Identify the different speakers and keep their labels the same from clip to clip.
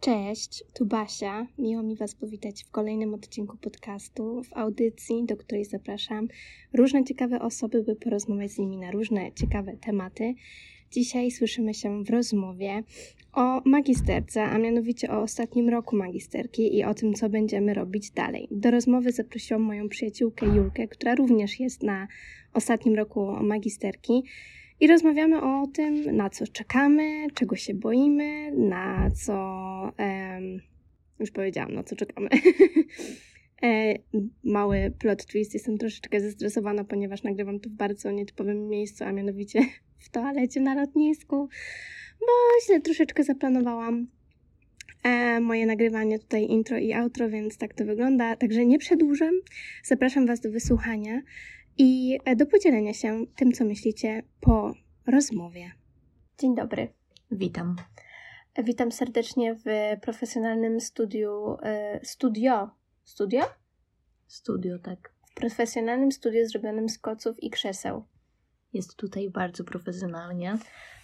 Speaker 1: Cześć, tu Basia. Miło mi Was powitać w kolejnym odcinku podcastu, w audycji, do której zapraszam różne ciekawe osoby, by porozmawiać z nimi na różne ciekawe tematy. Dzisiaj słyszymy się w rozmowie o magisterce, a mianowicie o ostatnim roku magisterki i o tym, co będziemy robić dalej. Do rozmowy zaprosiłam moją przyjaciółkę Julkę, która również jest na ostatnim roku magisterki. I rozmawiamy o tym, na co czekamy, czego się boimy, na co. Um, już powiedziałam, na co czekamy. e, mały plot twist. Jestem troszeczkę zestresowana, ponieważ nagrywam to w bardzo nietypowym miejscu, a mianowicie w toalecie na lotnisku, bo źle troszeczkę zaplanowałam e, moje nagrywanie tutaj intro i outro, więc tak to wygląda. Także nie przedłużam. Zapraszam Was do wysłuchania i e, do podzielenia się tym, co myślicie po rozmowie. Dzień dobry.
Speaker 2: Witam.
Speaker 1: Witam serdecznie w profesjonalnym studiu. E, studio. Studio?
Speaker 2: Studio, tak.
Speaker 1: W profesjonalnym studiu zrobionym z koców i krzeseł.
Speaker 2: Jest tutaj bardzo profesjonalnie.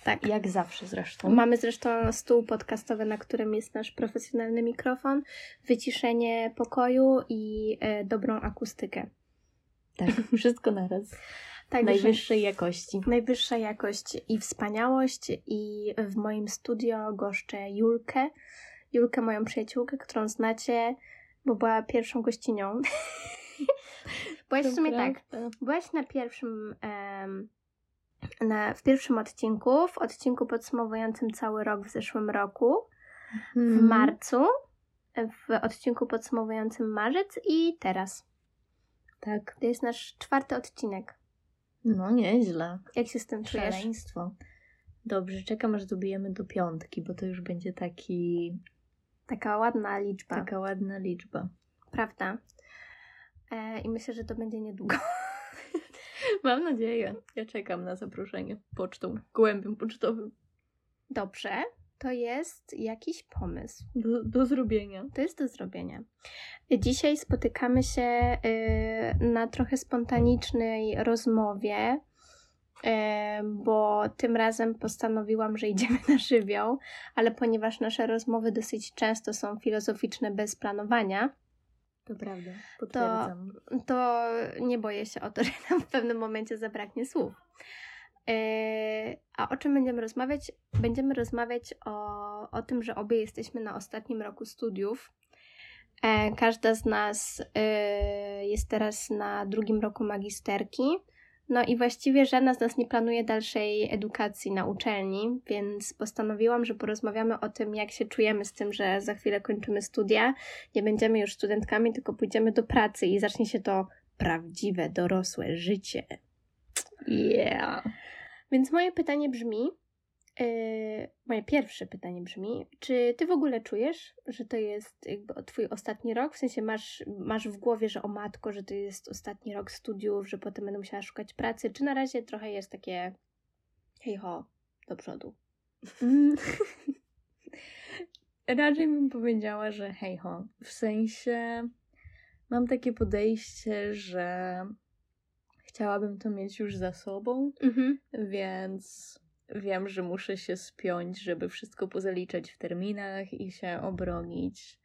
Speaker 2: Tak. Jak zawsze zresztą.
Speaker 1: Mamy zresztą stół podcastowy, na którym jest nasz profesjonalny mikrofon, wyciszenie pokoju i e, dobrą akustykę.
Speaker 2: Tak, wszystko naraz. Tak, najwyższej jakości.
Speaker 1: Najwyższa jakość i wspaniałość. I w moim studio goszczę Julkę. Julkę, moją przyjaciółkę, którą znacie, bo była pierwszą gościnią. byłaś w sumie tak. Byłaś na pierwszym. Um, na, w pierwszym odcinku, w odcinku podsumowującym cały rok w zeszłym roku, w mhm. marcu, w odcinku podsumowującym marzec i teraz.
Speaker 2: Tak.
Speaker 1: To jest nasz czwarty odcinek.
Speaker 2: No nieźle.
Speaker 1: Jak się z tym czujesz?
Speaker 2: Szaleństwo. Dobrze, czekam aż dobijemy do piątki, bo to już będzie taki...
Speaker 1: Taka ładna liczba.
Speaker 2: Taka ładna liczba.
Speaker 1: Prawda. E, I myślę, że to będzie niedługo.
Speaker 2: Mam nadzieję. Ja czekam na zaproszenie pocztą, gołębiem pocztowym.
Speaker 1: Dobrze to jest jakiś pomysł.
Speaker 2: Do, do zrobienia.
Speaker 1: To jest do zrobienia. Dzisiaj spotykamy się y, na trochę spontanicznej rozmowie, y, bo tym razem postanowiłam, że idziemy na żywioł, ale ponieważ nasze rozmowy dosyć często są filozoficzne bez planowania,
Speaker 2: to prawda, potwierdzam.
Speaker 1: To, to nie boję się o to, że nam w pewnym momencie zabraknie słów. Yy, a o czym będziemy rozmawiać? Będziemy rozmawiać o, o tym, że obie jesteśmy na ostatnim roku studiów. E, każda z nas yy, jest teraz na drugim roku magisterki. No i właściwie żadna z nas nie planuje dalszej edukacji na uczelni, więc postanowiłam, że porozmawiamy o tym, jak się czujemy z tym, że za chwilę kończymy studia. Nie będziemy już studentkami, tylko pójdziemy do pracy i zacznie się to prawdziwe, dorosłe życie.
Speaker 2: Yeah.
Speaker 1: Więc moje pytanie brzmi, yy, moje pierwsze pytanie brzmi, czy ty w ogóle czujesz, że to jest jakby twój ostatni rok? W sensie masz, masz w głowie, że o matko, że to jest ostatni rok studiów, że potem będę musiała szukać pracy, czy na razie trochę jest takie hej ho, do przodu?
Speaker 2: Raczej bym powiedziała, że hej ho. W sensie mam takie podejście, że chciałabym to mieć już za sobą, mhm. więc wiem, że muszę się spiąć, żeby wszystko pozaliczać w terminach i się obronić.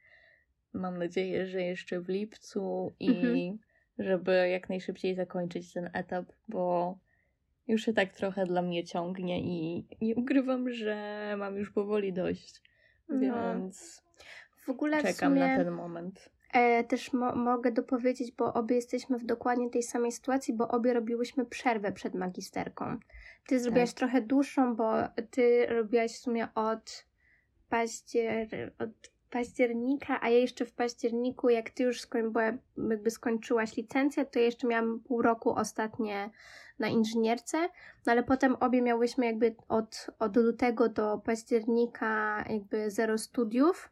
Speaker 2: Mam nadzieję, że jeszcze w lipcu i mhm. żeby jak najszybciej zakończyć ten etap, bo już się tak trochę dla mnie ciągnie i nie ukrywam, że mam już powoli dość. No. Więc w ogóle czekam w sumie... na ten moment.
Speaker 1: E, też mo mogę dopowiedzieć, bo obie jesteśmy w dokładnie tej samej sytuacji, bo obie robiłyśmy przerwę przed magisterką. Ty zrobiłaś tak. trochę dłuższą, bo ty robiłaś w sumie od, paździer od października, a ja jeszcze w październiku, jak ty już skoń jakby skończyłaś licencję, to jeszcze miałam pół roku ostatnie na inżynierce, no ale potem obie miałyśmy jakby od, od lutego do października jakby zero studiów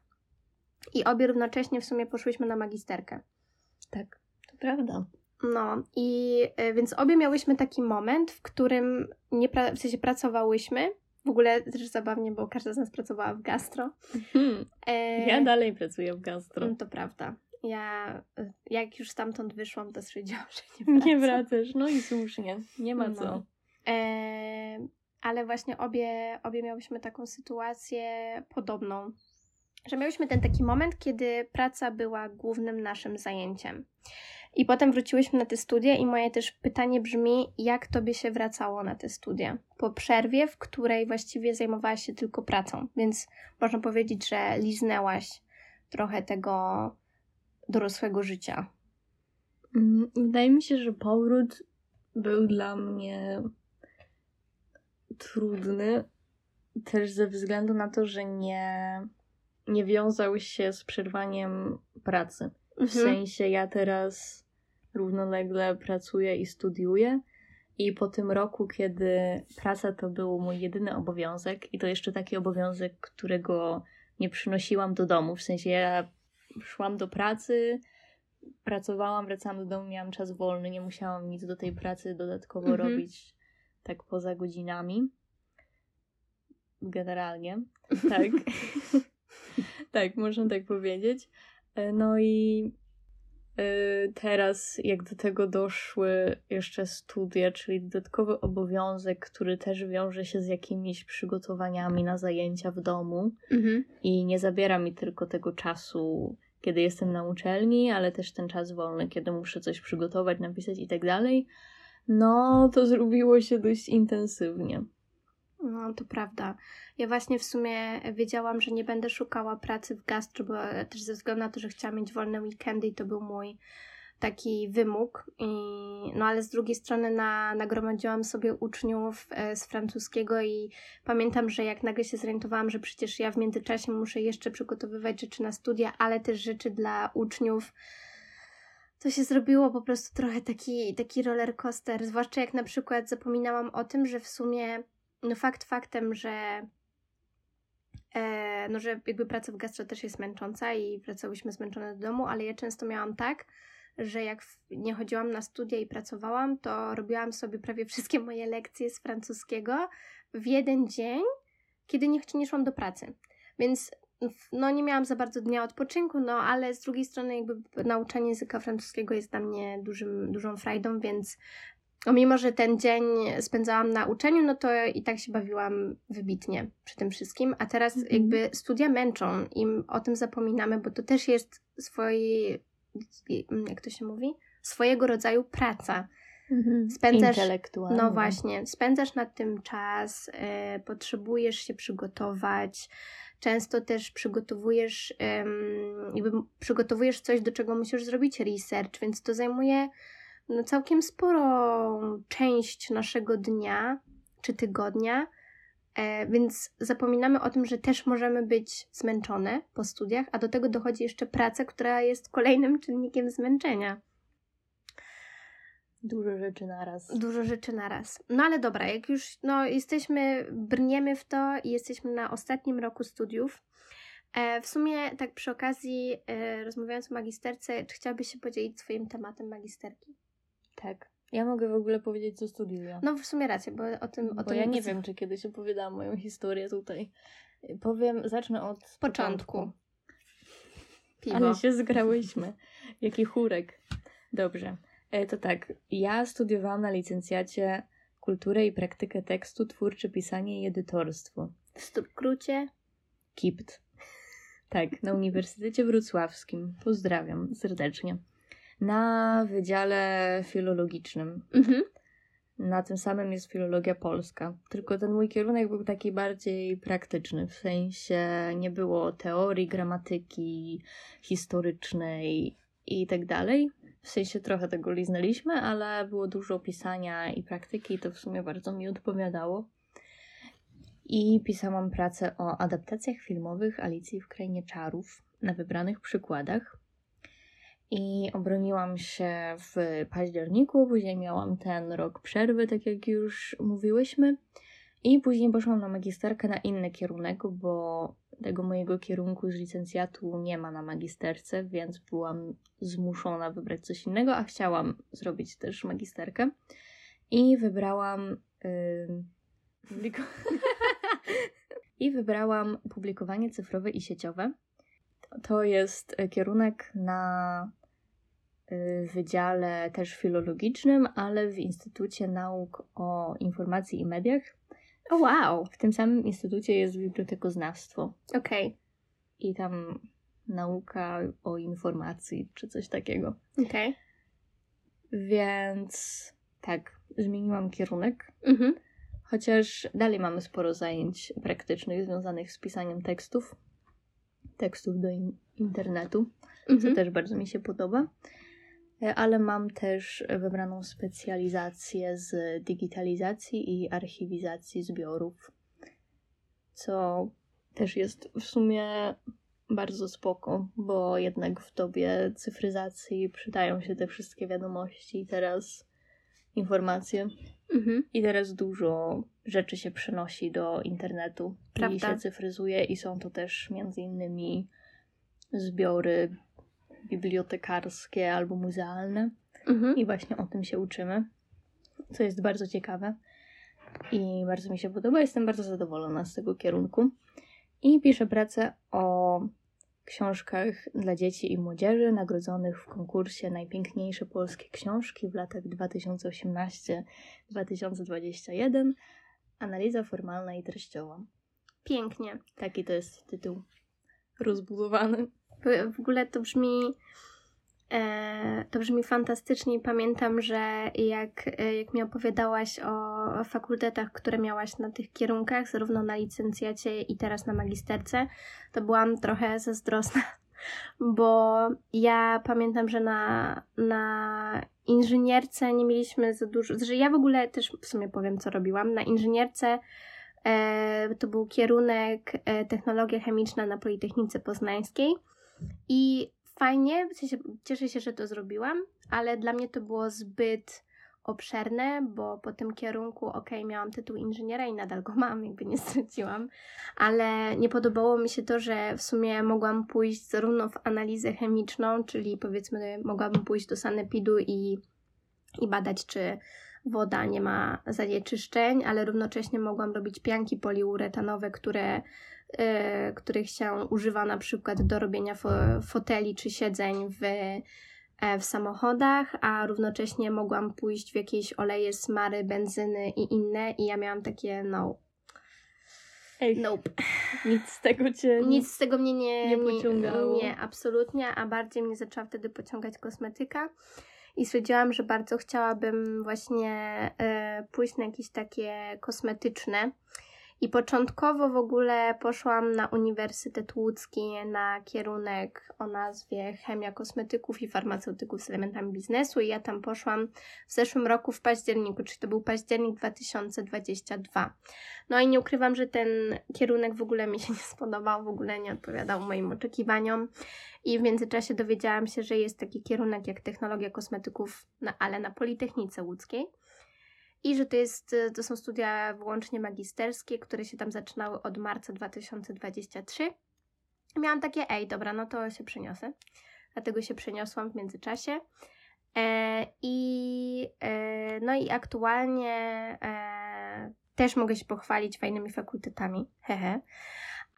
Speaker 1: i obie równocześnie w sumie poszłyśmy na magisterkę.
Speaker 2: Tak, to prawda.
Speaker 1: No i y, więc obie miałyśmy taki moment, w którym nie pra- w sensie pracowałyśmy. W ogóle też zabawnie, bo każda z nas pracowała w gastro.
Speaker 2: Hmm. E... Ja dalej pracuję w gastro.
Speaker 1: No to prawda. Ja y, jak już stamtąd wyszłam, to stwierdziłam, że
Speaker 2: nie wracam. Nie wracasz, no i słusznie. Nie ma no. co.
Speaker 1: E... Ale właśnie obie, obie miałyśmy taką sytuację podobną że miałyśmy ten taki moment, kiedy praca była głównym naszym zajęciem. I potem wróciłyśmy na te studia i moje też pytanie brzmi, jak tobie się wracało na te studia? Po przerwie, w której właściwie zajmowałaś się tylko pracą, więc można powiedzieć, że liznęłaś trochę tego dorosłego życia.
Speaker 2: Mm, wydaje mi się, że powrót był dla mnie trudny, też ze względu na to, że nie, nie wiązał się z przerwaniem pracy. W mhm. sensie ja teraz równolegle pracuję i studiuję. I po tym roku, kiedy praca to był mój jedyny obowiązek, i to jeszcze taki obowiązek, którego nie przynosiłam do domu, w sensie ja szłam do pracy, pracowałam, wracałam do domu, miałam czas wolny, nie musiałam nic do tej pracy dodatkowo mhm. robić tak poza godzinami. Generalnie, tak. tak, można tak powiedzieć. E, no i e, teraz, jak do tego doszły jeszcze studia, czyli dodatkowy obowiązek, który też wiąże się z jakimiś przygotowaniami na zajęcia w domu mhm. i nie zabiera mi tylko tego czasu, kiedy jestem na uczelni, ale też ten czas wolny, kiedy muszę coś przygotować, napisać i tak dalej. No, to zrobiło się dość intensywnie.
Speaker 1: No, to prawda. Ja właśnie w sumie wiedziałam, że nie będę szukała pracy w gastro, bo też ze względu na to, że chciałam mieć wolne weekendy i to był mój taki wymóg. I, no ale z drugiej strony na, nagromadziłam sobie uczniów e, z francuskiego i pamiętam, że jak nagle się zorientowałam, że przecież ja w międzyczasie muszę jeszcze przygotowywać rzeczy na studia, ale też rzeczy dla uczniów, to się zrobiło po prostu trochę taki, taki roller coaster. Zwłaszcza jak na przykład zapominałam o tym, że w sumie no fakt faktem, że e, no, że jakby praca w gastro też jest męcząca i wracałyśmy zmęczone do domu, ale ja często miałam tak, że jak nie chodziłam na studia i pracowałam, to robiłam sobie prawie wszystkie moje lekcje z francuskiego w jeden dzień, kiedy nie, nie szłam do pracy. Więc no nie miałam za bardzo dnia odpoczynku, no ale z drugiej strony jakby nauczanie języka francuskiego jest dla mnie dużym, dużą frajdą, więc o mimo, że ten dzień spędzałam na uczeniu, no to i tak się bawiłam wybitnie przy tym wszystkim, a teraz mm. jakby studia męczą i o tym zapominamy, bo to też jest swojej, jak to się mówi? Swojego rodzaju praca.
Speaker 2: Mhm. Spędzasz,
Speaker 1: no właśnie, spędzasz nad tym czas, y, potrzebujesz się przygotować, często też przygotowujesz, y, jakby przygotowujesz coś, do czego musisz zrobić research, więc to zajmuje no, całkiem sporą część naszego dnia czy tygodnia, e, więc zapominamy o tym, że też możemy być zmęczone po studiach, a do tego dochodzi jeszcze praca, która jest kolejnym czynnikiem zmęczenia.
Speaker 2: Dużo rzeczy naraz.
Speaker 1: Dużo rzeczy naraz. No ale dobra, jak już no, jesteśmy, brniemy w to i jesteśmy na ostatnim roku studiów, e, w sumie tak przy okazji, e, rozmawiając o magisterce, czy chciałabyś się podzielić swoim tematem magisterki?
Speaker 2: Tak. Ja mogę w ogóle powiedzieć, co studiuję.
Speaker 1: No w sumie rację, bo o tym...
Speaker 2: Bo
Speaker 1: o tym
Speaker 2: ja nie wiem, czy kiedyś opowiadałam moją historię tutaj. Powiem, zacznę od początku. początku. Piwo. Ale się zgrałyśmy. Jaki chórek. Dobrze. E, to tak, ja studiowałam na licencjacie kulturę i praktykę tekstu, twórcze pisanie i edytorstwo.
Speaker 1: W skrócie?
Speaker 2: KIPT. Tak, na Uniwersytecie Wrocławskim. Pozdrawiam serdecznie na Wydziale Filologicznym. Mhm. Na tym samym jest filologia polska. Tylko ten mój kierunek był taki bardziej praktyczny, w sensie nie było teorii, gramatyki historycznej i tak dalej. W sensie trochę tego liznęliśmy, ale było dużo pisania i praktyki, i to w sumie bardzo mi odpowiadało. I pisałam pracę o adaptacjach filmowych Alicji w Krainie Czarów na wybranych przykładach i obroniłam się w październiku, później miałam ten rok przerwy, tak jak już mówiłyśmy. I później poszłam na magisterkę na inny kierunek, bo tego mojego kierunku z licencjatu nie ma na magisterce, więc byłam zmuszona wybrać coś innego, a chciałam zrobić też magisterkę. I wybrałam. Yy, I wybrałam publikowanie cyfrowe i sieciowe. To jest kierunek na w wydziale też filologicznym, ale w Instytucie Nauk o Informacji i Mediach.
Speaker 1: O oh, wow!
Speaker 2: W tym samym instytucie jest bibliotekoznawstwo.
Speaker 1: Okej. Okay.
Speaker 2: i tam nauka o informacji czy coś takiego.
Speaker 1: Okej.
Speaker 2: Okay. Więc tak, zmieniłam kierunek. Mhm. Chociaż dalej mamy sporo zajęć praktycznych związanych z pisaniem tekstów, tekstów do in internetu, mhm. co też bardzo mi się podoba. E, ale mam też wybraną specjalizację z digitalizacji i archiwizacji zbiorów, co też jest w sumie bardzo spoko, bo jednak w dobie cyfryzacji przydają się te wszystkie wiadomości i teraz informacje. Mhm. I teraz dużo rzeczy się przenosi do internetu Prawda. i się cyfryzuje i są to też między innymi zbiory bibliotekarskie albo muzealne. Mhm. I właśnie o tym się uczymy, co jest bardzo ciekawe. I bardzo mi się podoba. Jestem bardzo zadowolona z tego kierunku. I piszę pracę o książkach dla dzieci i młodzieży nagrodzonych w konkursie Najpiękniejsze polskie książki w latach 2018-2021. Analiza formalna i treściowa.
Speaker 1: Pięknie.
Speaker 2: Taki to jest tytuł rozbudowany.
Speaker 1: W ogóle to brzmi e, to brzmi fantastycznie pamiętam, że jak, e, jak mi opowiadałaś o fakultetach, które miałaś na tych kierunkach, zarówno na licencjacie i teraz na magisterce, to byłam trochę zazdrosna, bo ja pamiętam, że na, na inżynierce nie mieliśmy za dużo, że ja w ogóle też w sumie powiem, co robiłam. Na inżynierce e, to był kierunek technologia chemiczna na Politechnice Poznańskiej i fajnie, w sensie cieszę się, że to zrobiłam, ale dla mnie to było zbyt obszerne, bo po tym kierunku, ok, miałam tytuł inżyniera i nadal go mam, jakby nie straciłam, ale nie podobało mi się to, że w sumie mogłam pójść zarówno w analizę chemiczną, czyli powiedzmy mogłabym pójść do sanepidu i, i badać, czy woda nie ma zanieczyszczeń, ale równocześnie mogłam robić pianki poliuretanowe, które których się używa na przykład do robienia foteli czy siedzeń w, e, w samochodach, a równocześnie mogłam pójść w jakieś oleje, smary, benzyny i inne i ja miałam takie no
Speaker 2: Ej, nope. Nic z tego cię
Speaker 1: Nic z tego mnie nie, nie pociągało. Nie, nie, absolutnie, a bardziej mnie zaczęła wtedy pociągać kosmetyka i stwierdziłam, że bardzo chciałabym właśnie y, pójść na jakieś takie kosmetyczne i początkowo w ogóle poszłam na Uniwersytet Łódzki na kierunek o nazwie Chemia Kosmetyków i Farmaceutyków z elementami biznesu i ja tam poszłam w zeszłym roku w październiku, czyli to był październik 2022. No i nie ukrywam, że ten kierunek w ogóle mi się nie spodobał, w ogóle nie odpowiadał moim oczekiwaniom i w międzyczasie dowiedziałam się, że jest taki kierunek jak technologia kosmetyków, na, ale na Politechnice Łódzkiej i że to, jest, e, to są studia wyłącznie magisterskie, które się tam zaczynały od marca 2023. miałam takie, ej, dobra, no to się przeniosę. Dlatego się przeniosłam w międzyczasie. E, I e, no i aktualnie e, też mogę się pochwalić fajnymi fakultetami. Hehe.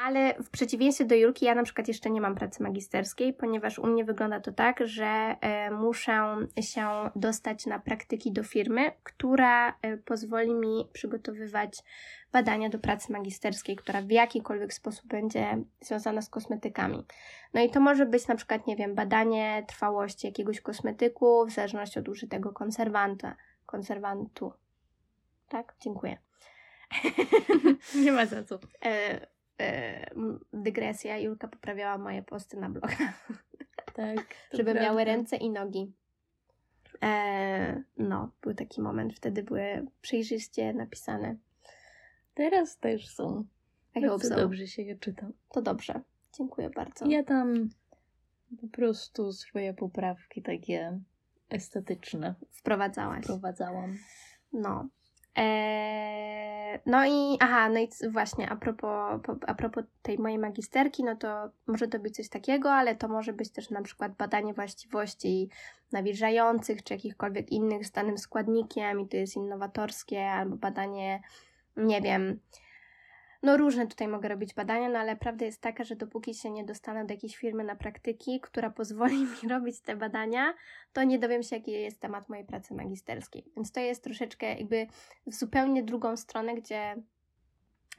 Speaker 1: Ale w przeciwieństwie do Julki, ja na przykład jeszcze nie mam pracy magisterskiej, ponieważ u mnie wygląda to tak, że e, muszę się dostać na praktyki do firmy, która e, pozwoli mi przygotowywać badania do pracy magisterskiej, która w jakikolwiek sposób będzie związana z kosmetykami. No i to może być na przykład, nie wiem, badanie trwałości jakiegoś kosmetyku w zależności od użytego konserwanta, konserwantu. Tak? Dziękuję.
Speaker 2: Nie ma za co.
Speaker 1: Dygresja, Julka poprawiała moje posty na bloga. Tak. Żeby prawda. miały ręce i nogi. E, no, był taki moment, wtedy były przejrzyście napisane.
Speaker 2: Teraz też są. Bardzo so. dobrze się je czyta.
Speaker 1: To dobrze. Dziękuję bardzo.
Speaker 2: Ja tam po prostu swoje poprawki takie estetyczne
Speaker 1: wprowadzałaś.
Speaker 2: Wprowadzałam.
Speaker 1: No. Eee, no i aha, no i właśnie a propos, a propos tej mojej magisterki, no to może to być coś takiego, ale to może być też na przykład badanie właściwości nawilżających czy jakichkolwiek innych z danym składnikiem i to jest innowatorskie, albo badanie, nie wiem, no różne tutaj mogę robić badania, no ale prawda jest taka, że dopóki się nie dostanę do jakiejś firmy na praktyki, która pozwoli mi robić te badania, to nie dowiem się, jaki jest temat mojej pracy magisterskiej. Więc to jest troszeczkę jakby w zupełnie drugą stronę, gdzie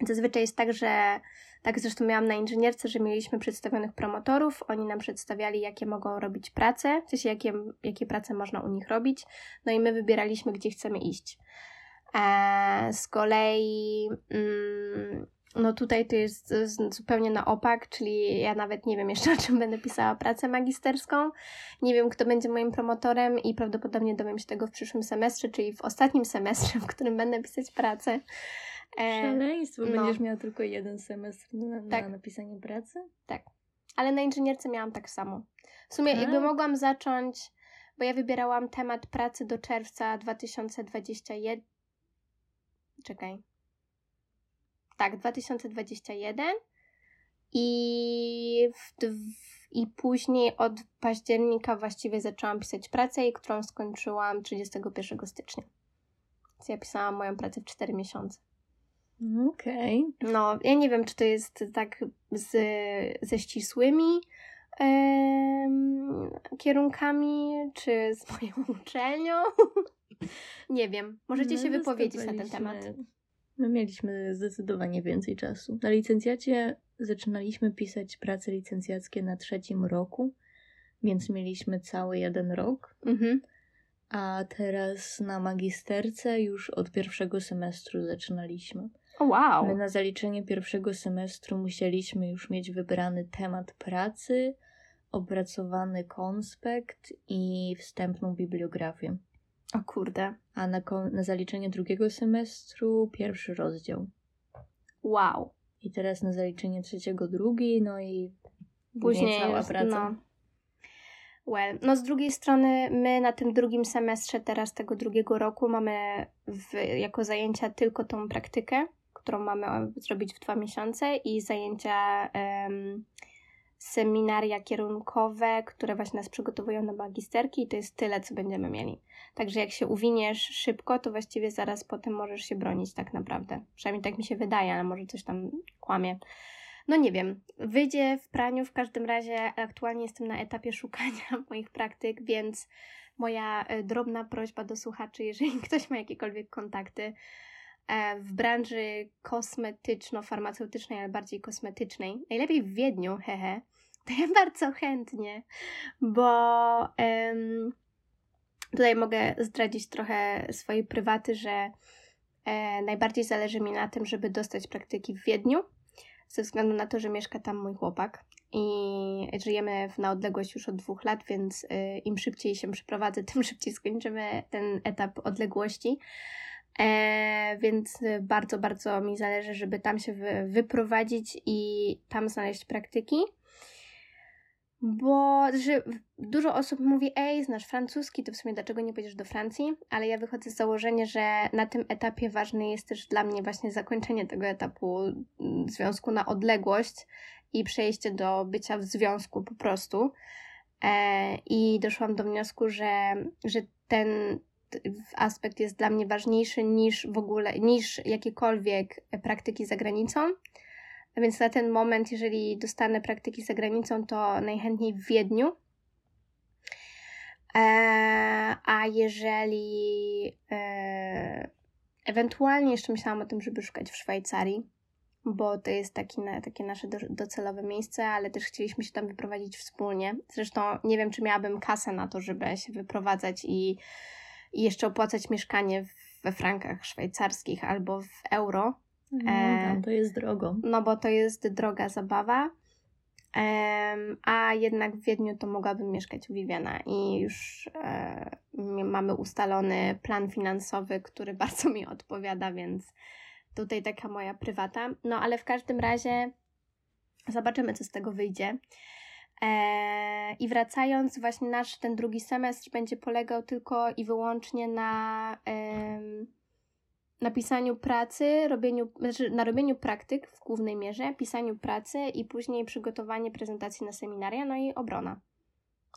Speaker 1: Zazwyczaj jest tak, że tak zresztą miałam na inżynierce, że mieliśmy przedstawionych promotorów, oni nam przedstawiali, jakie mogą robić prace, w sensie jakie, jakie prace można u nich robić, no i my wybieraliśmy, gdzie chcemy iść. E, z kolei mm, no tutaj to jest zupełnie na opak, czyli ja nawet nie wiem jeszcze o czym będę pisała pracę magisterską. Nie wiem, kto będzie moim promotorem i prawdopodobnie dowiem się tego w przyszłym semestrze, czyli w ostatnim semestrze, w którym będę pisać pracę.
Speaker 2: E, Szaleństwo, no. będziesz miała tylko jeden semestr na, tak. na napisanie pracy?
Speaker 1: Tak, ale na inżynierce miałam tak samo. W sumie jakby mogłam zacząć, bo ja wybierałam temat pracy do czerwca 2021. Czekaj, tak, 2021 i, w, i później od października właściwie zaczęłam pisać pracę, którą skończyłam 31 stycznia. Więc ja pisałam moją pracę w 4 miesiące.
Speaker 2: Okej.
Speaker 1: Okay. No, ja nie wiem, czy to jest tak z, ze ścisłymi kierunkami, czy z moją uczelnią. Nie wiem. Możecie no, się wypowiedzieć na ten temat.
Speaker 2: My mieliśmy zdecydowanie więcej czasu. Na licencjacie zaczynaliśmy pisać prace licencjackie na trzecim roku, więc mieliśmy cały jeden rok. Mhm. A teraz na magisterce już od pierwszego semestru zaczynaliśmy.
Speaker 1: Oh, wow.
Speaker 2: My na zaliczenie pierwszego semestru musieliśmy już mieć wybrany temat pracy, opracowany konspekt i wstępną bibliografię.
Speaker 1: O kurde.
Speaker 2: A na, na zaliczenie drugiego semestru pierwszy rozdział.
Speaker 1: Wow.
Speaker 2: I teraz na zaliczenie trzeciego drugi, no i później cała praca.
Speaker 1: No. Well, no z drugiej strony my na tym drugim semestrze teraz tego drugiego roku mamy w, jako zajęcia tylko tą praktykę, którą mamy zrobić w dwa miesiące i zajęcia um, seminaria kierunkowe, które właśnie nas przygotowują na magisterki i to jest tyle, co będziemy mieli. Także jak się uwiniesz szybko, to właściwie zaraz potem możesz się bronić tak naprawdę. Przynajmniej tak mi się wydaje, ale może coś tam kłamie. No nie wiem, wyjdzie w praniu, w każdym razie aktualnie jestem na etapie szukania moich praktyk, więc moja e, drobna prośba do słuchaczy, jeżeli ktoś ma jakiekolwiek kontakty e, w branży kosmetyczno-farmaceutycznej, ale bardziej kosmetycznej, najlepiej w Wiedniu, hehe, to ja bardzo chętnie, bo um, tutaj mogę zdradzić trochę swojej prywaty, że e, najbardziej zależy mi na tym, żeby dostać praktyki w Wiedniu, ze względu na to, że mieszka tam mój chłopak i żyjemy na odległość już od dwóch lat, więc y, im szybciej się przeprowadzę, tym szybciej skończymy ten etap odległości. E, więc bardzo, bardzo mi zależy, żeby tam się wy, wyprowadzić i tam znaleźć praktyki bo że dużo osób mówi, ej, znasz francuski, to w sumie dlaczego nie pojedziesz do Francji? Ale ja wychodzę z założenia, że na tym etapie ważne jest też dla mnie właśnie zakończenie tego etapu mm, związku na odległość i przejście do bycia w związku po prostu. E, I doszłam do wniosku, że, że ten aspekt jest dla mnie ważniejszy niż w ogóle, niż jakiekolwiek praktyki za granicą. A więc na ten moment, jeżeli dostanę praktyki za granicą, to najchętniej w Wiedniu. E, a jeżeli e, ewentualnie jeszcze myślałam o tym, żeby szukać w Szwajcarii, bo to jest taki, takie nasze do, docelowe miejsce, ale też chcieliśmy się tam wyprowadzić wspólnie. Zresztą nie wiem, czy miałabym kasę na to, żeby się wyprowadzać i, i jeszcze opłacać mieszkanie we frankach szwajcarskich albo w euro,
Speaker 2: no, e, to jest drogo.
Speaker 1: No bo to jest droga zabawa. A jednak w Wiedniu to mogłabym mieszkać u Viviana i już e, mamy ustalony plan finansowy, który bardzo mi odpowiada, więc tutaj taka moja prywata. No ale w każdym razie zobaczymy, co z tego wyjdzie. E, I wracając, właśnie nasz ten drugi semestr będzie polegał tylko i wyłącznie na na pisaniu pracy, robieniu, znaczy na robieniu praktyk w głównej mierze, pisaniu pracy i później przygotowanie prezentacji na seminaria, no i obrona.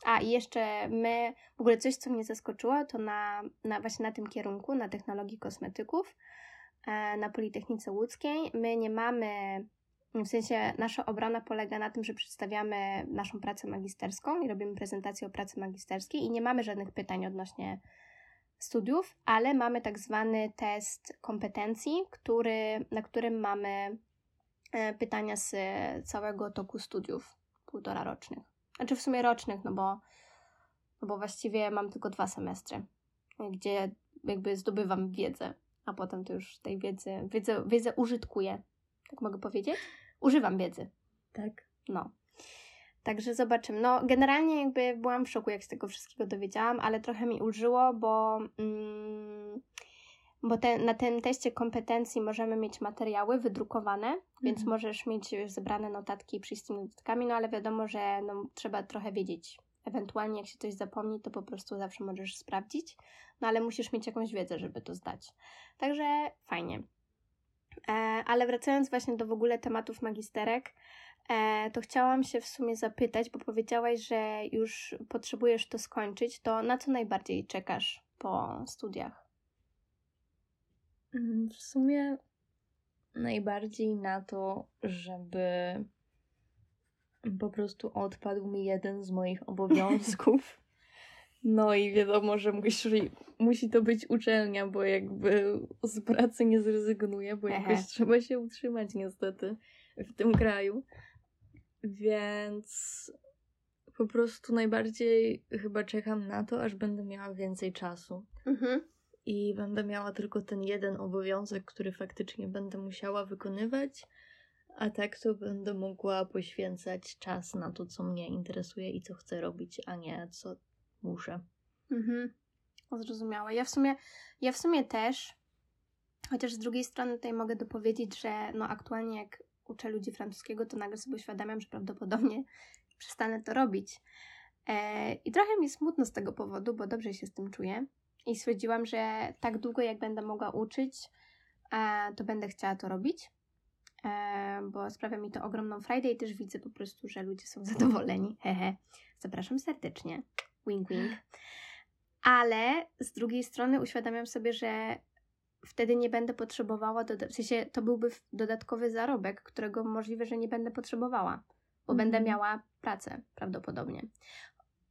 Speaker 1: A i jeszcze my, w ogóle coś, co mnie zaskoczyło, to na, na właśnie na tym kierunku, na technologii kosmetyków, e, na Politechnice Łódzkiej, my nie mamy, w sensie nasza obrona polega na tym, że przedstawiamy naszą pracę magisterską i robimy prezentację o pracy magisterskiej i nie mamy żadnych pytań odnośnie studiów, ale mamy tak zwany test kompetencji, który, na którym mamy e, pytania z całego toku studiów półtora rocznych. Znaczy w sumie rocznych, no bo, no bo właściwie mam tylko dwa semestry, gdzie jakby zdobywam wiedzę, a potem to już tej wiedzy, wiedzę, wiedzę użytkuję. Tak mogę powiedzieć? Używam wiedzy.
Speaker 2: Tak.
Speaker 1: No. Także zobaczymy. No, generalnie jakby byłam w szoku, jak z tego wszystkiego dowiedziałam, ale trochę mi ulżyło, bo, mm, bo te, na tym teście kompetencji możemy mieć materiały wydrukowane, mhm. więc możesz mieć zebrane notatki i przyjść z tymi notatkami, no ale wiadomo, że no, trzeba trochę wiedzieć. Ewentualnie jak się coś zapomni, to po prostu zawsze możesz sprawdzić, no ale musisz mieć jakąś wiedzę, żeby to zdać. Także fajnie. E, ale wracając właśnie do w ogóle tematów magisterek, to chciałam się w sumie zapytać, bo powiedziałaś, że już potrzebujesz to skończyć, to na co najbardziej czekasz po studiach?
Speaker 2: Mm, w sumie najbardziej na to, żeby po prostu odpadł mi jeden z moich obowiązków. No i wiadomo, że musi, musi to być uczelnia, bo jakby z pracy nie zrezygnuję, bo jakoś trzeba się utrzymać niestety w tym kraju. Więc po prostu najbardziej chyba czekam na to, aż będę miała więcej czasu. Mhm. I będę miała tylko ten jeden obowiązek, który faktycznie będę musiała wykonywać, a tak to będę mogła poświęcać czas na to, co mnie interesuje i co chcę robić, a nie co muszę.
Speaker 1: Mhm. Zrozumiałe. Ja w sumie, ja w sumie też, chociaż z drugiej strony tutaj mogę dopowiedzieć, że no aktualnie jak uczę ludzi francuskiego, to nagle sobie uświadamiam, że prawdopodobnie przestanę to robić. E, I trochę mi smutno z tego powodu, bo dobrze się z tym czuję. I stwierdziłam, że tak długo jak będę mogła uczyć, to będę chciała to robić. E, bo sprawia mi to ogromną frajdę i też widzę po prostu, że ludzie są zadowoleni. Hehe. Zapraszam serdecznie. Wink, wink. Ale z drugiej strony uświadamiam sobie, że wtedy nie będę potrzebowała, doda- w sensie to byłby dodatkowy zarobek, którego możliwe, że nie będę potrzebowała, bo mm. będę miała pracę prawdopodobnie.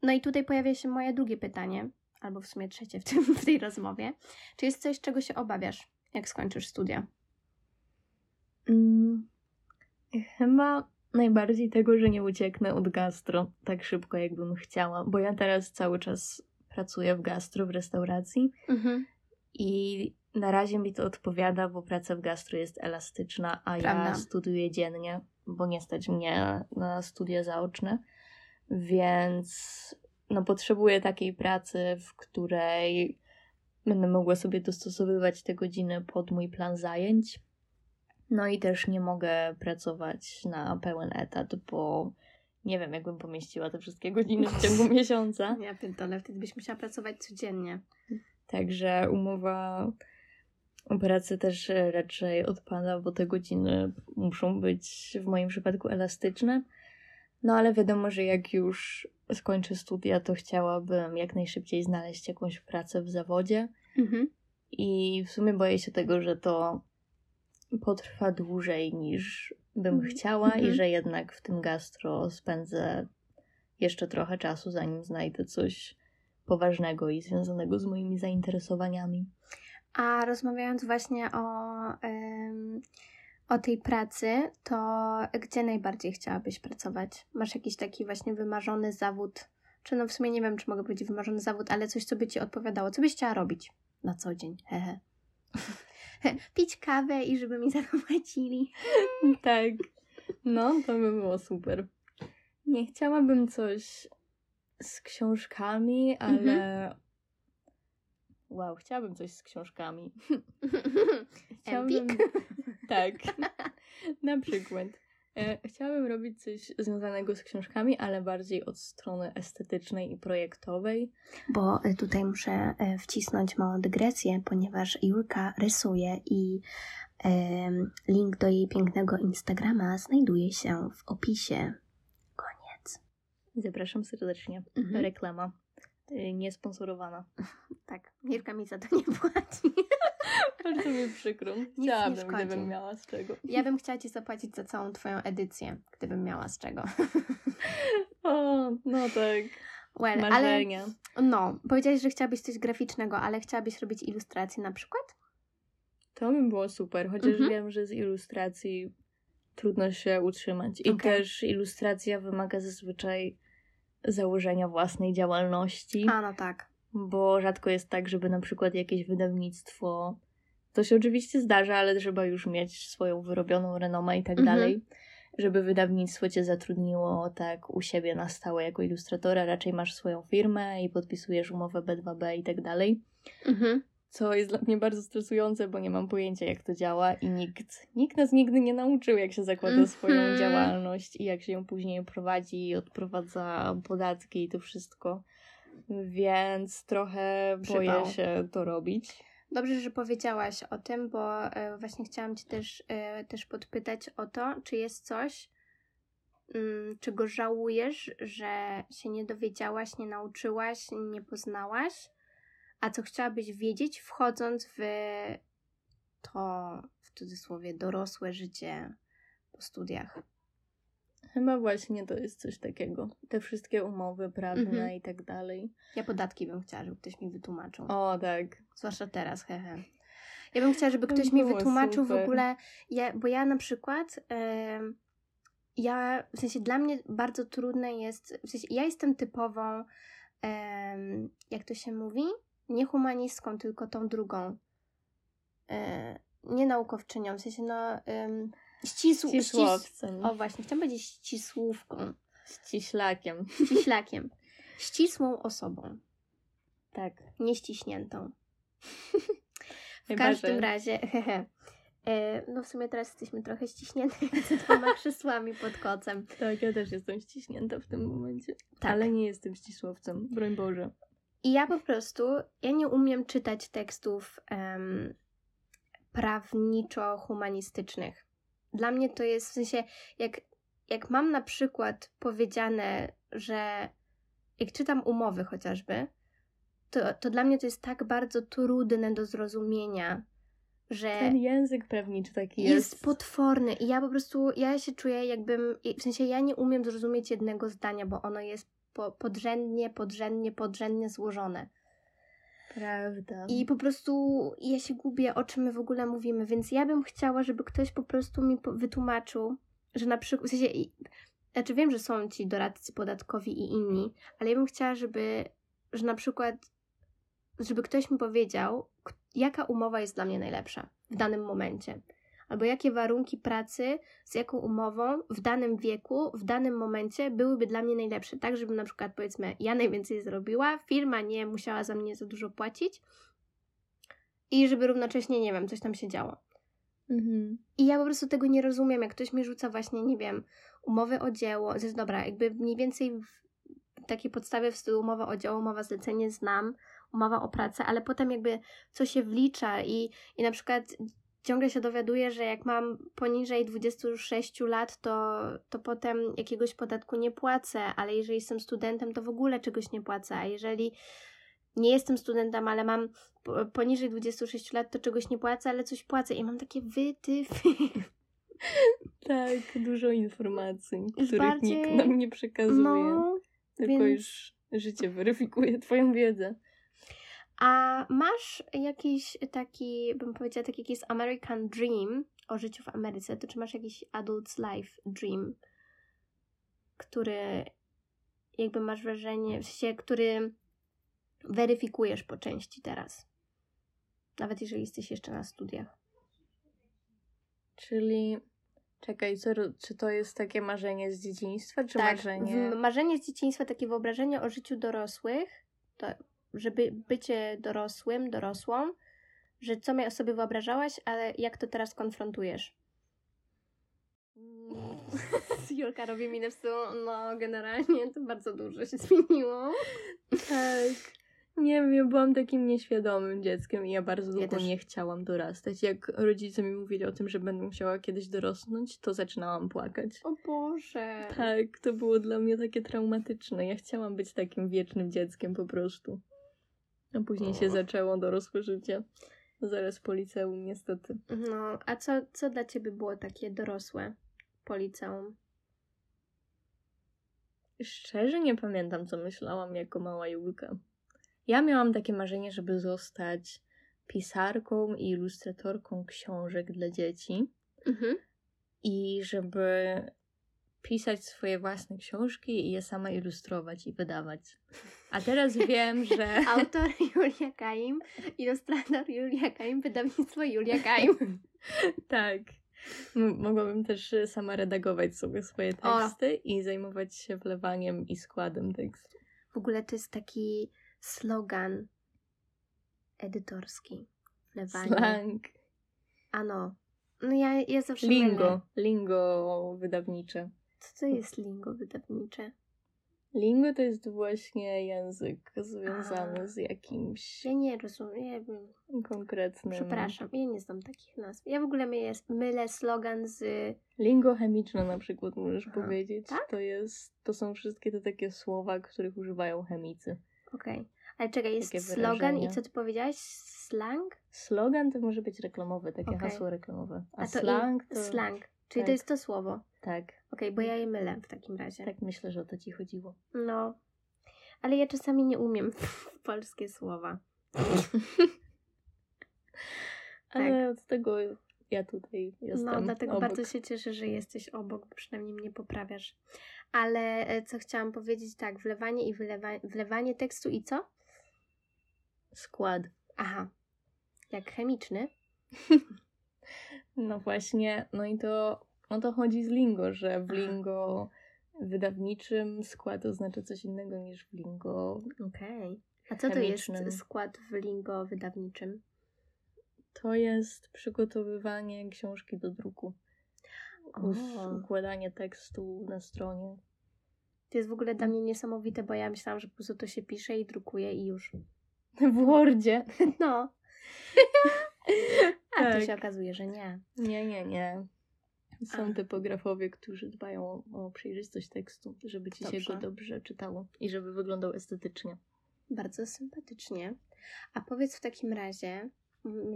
Speaker 1: No i tutaj pojawia się moje drugie pytanie, albo w sumie trzecie w, tym, w tej rozmowie. Czy jest coś, czego się obawiasz, jak skończysz studia?
Speaker 2: Mm, chyba najbardziej tego, że nie ucieknę od gastro tak szybko, jakbym chciała, bo ja teraz cały czas pracuję w gastro, w restauracji mhm. i na razie mi to odpowiada, bo praca w gastro jest elastyczna, a Prawda. ja studiuję dziennie, bo nie stać mnie na studia zaoczne, więc no potrzebuję takiej pracy, w której będę mogła sobie dostosowywać te godziny pod mój plan zajęć no i też nie mogę pracować na pełen etat, bo nie wiem, jakbym pomieściła te wszystkie godziny w ciągu miesiąca.
Speaker 1: Ja ale wtedy byś musiała pracować codziennie.
Speaker 2: Także umowa pracy też raczej odpada, bo te godziny muszą być w moim przypadku elastyczne. No ale wiadomo, że jak już skończę studia, to chciałabym jak najszybciej znaleźć jakąś pracę w zawodzie. Mhm. I w sumie boję się tego, że to potrwa dłużej niż bym mm. chciała i mhm. że jednak w tym gastro spędzę jeszcze trochę czasu, zanim znajdę coś poważnego i związanego z moimi zainteresowaniami.
Speaker 1: A rozmawiając właśnie o, o tej pracy, to gdzie najbardziej chciałabyś pracować? Masz jakiś taki właśnie wymarzony zawód? Czy no w sumie nie wiem, czy mogę powiedzieć wymarzony zawód, ale coś, co by ci odpowiadało? Co byś chciała robić na co dzień? Hehe. pić kawę i żeby mi zapłacili.
Speaker 2: tak. No, to by było super. Nie chciałabym coś z książkami, ale. Mhm. Wow, chciałabym coś z książkami.
Speaker 1: chciałabym.
Speaker 2: tak. Na przykład. E, chciałabym robić coś związanego z książkami, ale bardziej od strony estetycznej i projektowej.
Speaker 1: Bo e, tutaj muszę e, wcisnąć małą dygresję, ponieważ Julka rysuje i link do jej pięknego Instagrama znajduje się w opisie. Koniec.
Speaker 2: Zapraszam serdecznie. Mhm. Reklama. Niesponsorowana.
Speaker 1: Tak, Mirka mi za to nie płaci.
Speaker 2: Bardzo mi przykro. Chciałabym, gdybym miała z czego.
Speaker 1: Ja bym chciała Ci zapłacić za całą Twoją edycję, gdybym miała z czego.
Speaker 2: o, no tak. Well, Marzenia.
Speaker 1: Ale, no, powiedziałaś, że chciałabyś coś graficznego, ale chciałabyś robić ilustracje na przykład?
Speaker 2: To by było super, chociaż mhm. wiem, że z ilustracji trudno się utrzymać. I okay. też ilustracja wymaga zazwyczaj założenia własnej działalności.
Speaker 1: A, no tak.
Speaker 2: Bo rzadko jest tak, żeby na przykład jakieś wydawnictwo. To się oczywiście zdarza, ale trzeba już mieć swoją wyrobioną renomę i tak mhm. dalej żeby wydawnictwo cię zatrudniło tak u siebie na stałe jako ilustratora, raczej masz swoją firmę i podpisujesz umowę B2B i tak dalej. Mhm. Co jest dla mnie bardzo stresujące, bo nie mam pojęcia, jak to działa i nikt, nikt nas nigdy nie nauczył, jak się zakłada mhm. swoją działalność i jak się ją później prowadzi i odprowadza podatki i to wszystko. Więc trochę boję się to robić.
Speaker 1: Dobrze, że powiedziałaś o tym, bo e, właśnie chciałam Cię też, e, też podpytać o to, czy jest coś, mm, czego żałujesz, że się nie dowiedziałaś, nie nauczyłaś, nie poznałaś, a co chciałabyś wiedzieć, wchodząc w to, w cudzysłowie, dorosłe życie po studiach.
Speaker 2: Chyba właśnie to jest coś takiego. Te wszystkie umowy prawne mhm. i tak dalej.
Speaker 1: Ja podatki bym chciała, żeby ktoś mi wytłumaczył.
Speaker 2: O, tak.
Speaker 1: Zwłaszcza teraz, hehe. Ja bym chciała, żeby ktoś mi wytłumaczył super. w ogóle, ja, bo ja na przykład, yy, ja, w sensie dla mnie bardzo trudne jest, w sensie ja jestem typową, yy, jak to się mówi, nie humanistką, tylko tą drugą. Yy, nie naukowczynią, w sensie no... Yy,
Speaker 2: Ścisł, Ścisłowcem.
Speaker 1: o właśnie, chciałam powiedzieć ścisłówką.
Speaker 2: Ściślakiem.
Speaker 1: Ściślakiem. Ścisłą osobą.
Speaker 2: Tak.
Speaker 1: Nieściśniętą. w każdym razie, hehe. E, no w sumie teraz jesteśmy trochę ściśnięte między dwoma krzesłami pod kocem.
Speaker 2: Tak, ja też jestem ściśnięta w tym momencie. Tak. Ale nie jestem ścisłowcem, broń Boże.
Speaker 1: I ja po prostu, ja nie umiem czytać tekstów um, prawniczo-humanistycznych. Dla mnie to jest w sensie, jak, jak mam na przykład powiedziane, że jak czytam umowy chociażby, to, to dla mnie to jest tak bardzo trudne do zrozumienia, że.
Speaker 2: Ten język prawniczy taki
Speaker 1: jest. Jest potworny i ja po prostu, ja się czuję jakbym, w sensie ja nie umiem zrozumieć jednego zdania, bo ono jest po, podrzędnie, podrzędnie, podrzędnie złożone.
Speaker 2: Prawda.
Speaker 1: I po prostu ja się gubię, o czym my w ogóle mówimy, więc ja bym chciała, żeby ktoś po prostu mi wytłumaczył, że na przykład, w sensie, znaczy wiem, że są ci doradcy podatkowi i inni, ale ja bym chciała, żeby, że na przykład, żeby ktoś mi powiedział, jaka umowa jest dla mnie najlepsza w danym momencie albo jakie warunki pracy z jaką umową w danym wieku, w danym momencie byłyby dla mnie najlepsze, tak żebym na przykład powiedzmy ja najwięcej zrobiła, firma nie musiała za mnie za dużo płacić i żeby równocześnie, nie wiem, coś tam się działo. Mhm. I ja po prostu tego nie rozumiem, jak ktoś mi rzuca właśnie, nie wiem, umowy o dzieło, jest dobra, jakby mniej więcej w takiej podstawie w stylu umowa o dzieło, umowa zlecenie znam, umowa o pracę, ale potem jakby co się wlicza i, i na przykład ciągle się dowiaduję, że jak mam poniżej 26 lat, to, to potem jakiegoś podatku nie płacę, ale jeżeli jestem studentem, to w ogóle czegoś nie płacę, a jeżeli nie jestem studentem, ale mam poniżej 26 lat, to czegoś nie płacę, ale coś płacę i mam takie wytyfy.
Speaker 2: Tak, dużo informacji, których bardziej... nikt nam nie przekazuje. No, tylko więc... już życie weryfikuje twoją wiedzę.
Speaker 1: A masz jakiś taki, bym powiedziała, taki jakiś American Dream o życiu w Ameryce? To czy masz jakiś Adult's Life Dream, który jakby masz wrażenie, w sensie, który weryfikujesz po części teraz? Nawet jeżeli jesteś jeszcze na studiach.
Speaker 2: Czyli Czekaj, co, czy to jest takie marzenie z dzieciństwa, czy
Speaker 1: tak,
Speaker 2: marzenie?
Speaker 1: marzenie z dzieciństwa, takie wyobrażenie o życiu dorosłych, to żeby bycie dorosłym, dorosłą, że co mnie sobie wyobrażałaś, ale jak to teraz konfrontujesz? Julka robi minę w stylu, no generalnie to bardzo dużo się zmieniło.
Speaker 2: Tak. Nie wiem, ja byłam takim nieświadomym dzieckiem i ja bardzo długo ja nie chciałam dorastać. Jak rodzice mi mówili o tym, że będę musiała kiedyś dorosnąć, to zaczynałam płakać.
Speaker 1: O Boże.
Speaker 2: Tak, to było dla mnie takie traumatyczne. Ja chciałam być takim wiecznym dzieckiem po prostu. A później się zaczęło dorosłe życie. Zaraz po liceum, niestety.
Speaker 1: No, a co, co dla ciebie było takie dorosłe po liceum?
Speaker 2: Szczerze nie pamiętam, co myślałam jako mała Julka. Ja miałam takie marzenie, żeby zostać pisarką i ilustratorką książek dla dzieci. Mhm. i żeby pisać swoje własne książki i je sama ilustrować i wydawać. A teraz wiem, że...
Speaker 1: Autor Julia Kaim, ilustrator Julia Kaim, wydawnictwo Julia Kaim.
Speaker 2: tak. M mogłabym też e, sama redagować sobie swoje teksty o. i zajmować się wlewaniem i składem tekstu.
Speaker 1: W ogóle to jest taki slogan edytorski.
Speaker 2: Wlewanie. Slang.
Speaker 1: Ano. No ja, ja zawsze
Speaker 2: Lingo. Mylę. Lingo wydawnicze.
Speaker 1: Co to jest lingo wydawnicze?
Speaker 2: Lingo to jest właśnie język związany A. z jakimś.
Speaker 1: Ja nie rozumiem.
Speaker 2: Konkretnym.
Speaker 1: Przepraszam, ja nie znam takich nazw. Ja w ogóle mylę, mylę slogan z.
Speaker 2: Lingo chemiczne na przykład możesz Aha. powiedzieć. Tak? To jest. To są wszystkie te takie słowa, których używają chemicy.
Speaker 1: Okej. Okay. Ale czekaj, jest takie slogan wyrażenia. i co ty powiedziałaś? Slang?
Speaker 2: Slogan to może być reklamowy, takie okay. hasło reklamowe. A, A to slang to.
Speaker 1: Slang. Czyli tak. to jest to słowo.
Speaker 2: Tak.
Speaker 1: Okej, okay, bo ja je mylę w takim razie.
Speaker 2: Tak, myślę, że o to ci chodziło.
Speaker 1: No. Ale ja czasami nie umiem polskie słowa.
Speaker 2: Ale tak. od tego ja tutaj jestem.
Speaker 1: No, dlatego obok. bardzo się cieszę, że jesteś obok, bo przynajmniej mnie poprawiasz. Ale e, co chciałam powiedzieć, tak, wlewanie i wylewa- wlewanie tekstu i co?
Speaker 2: Skład.
Speaker 1: Aha. Jak chemiczny?
Speaker 2: No właśnie, no i to o to chodzi z lingo, że w lingo wydawniczym skład oznacza coś innego niż w lingo.
Speaker 1: Okej. Okay. A co chemicznym. to jest skład w lingo wydawniczym?
Speaker 2: To jest przygotowywanie książki do druku. Układanie tekstu na stronie.
Speaker 1: To jest w ogóle dla mnie niesamowite, bo ja myślałam, że po prostu to się pisze i drukuje i już.
Speaker 2: W Wordzie.
Speaker 1: No. A tak. to się okazuje, że nie.
Speaker 2: Nie, nie, nie. Są A. typografowie, którzy dbają o przejrzystość tekstu, żeby ci dobrze. się go dobrze czytało i żeby wyglądał estetycznie.
Speaker 1: Bardzo sympatycznie. A powiedz w takim razie,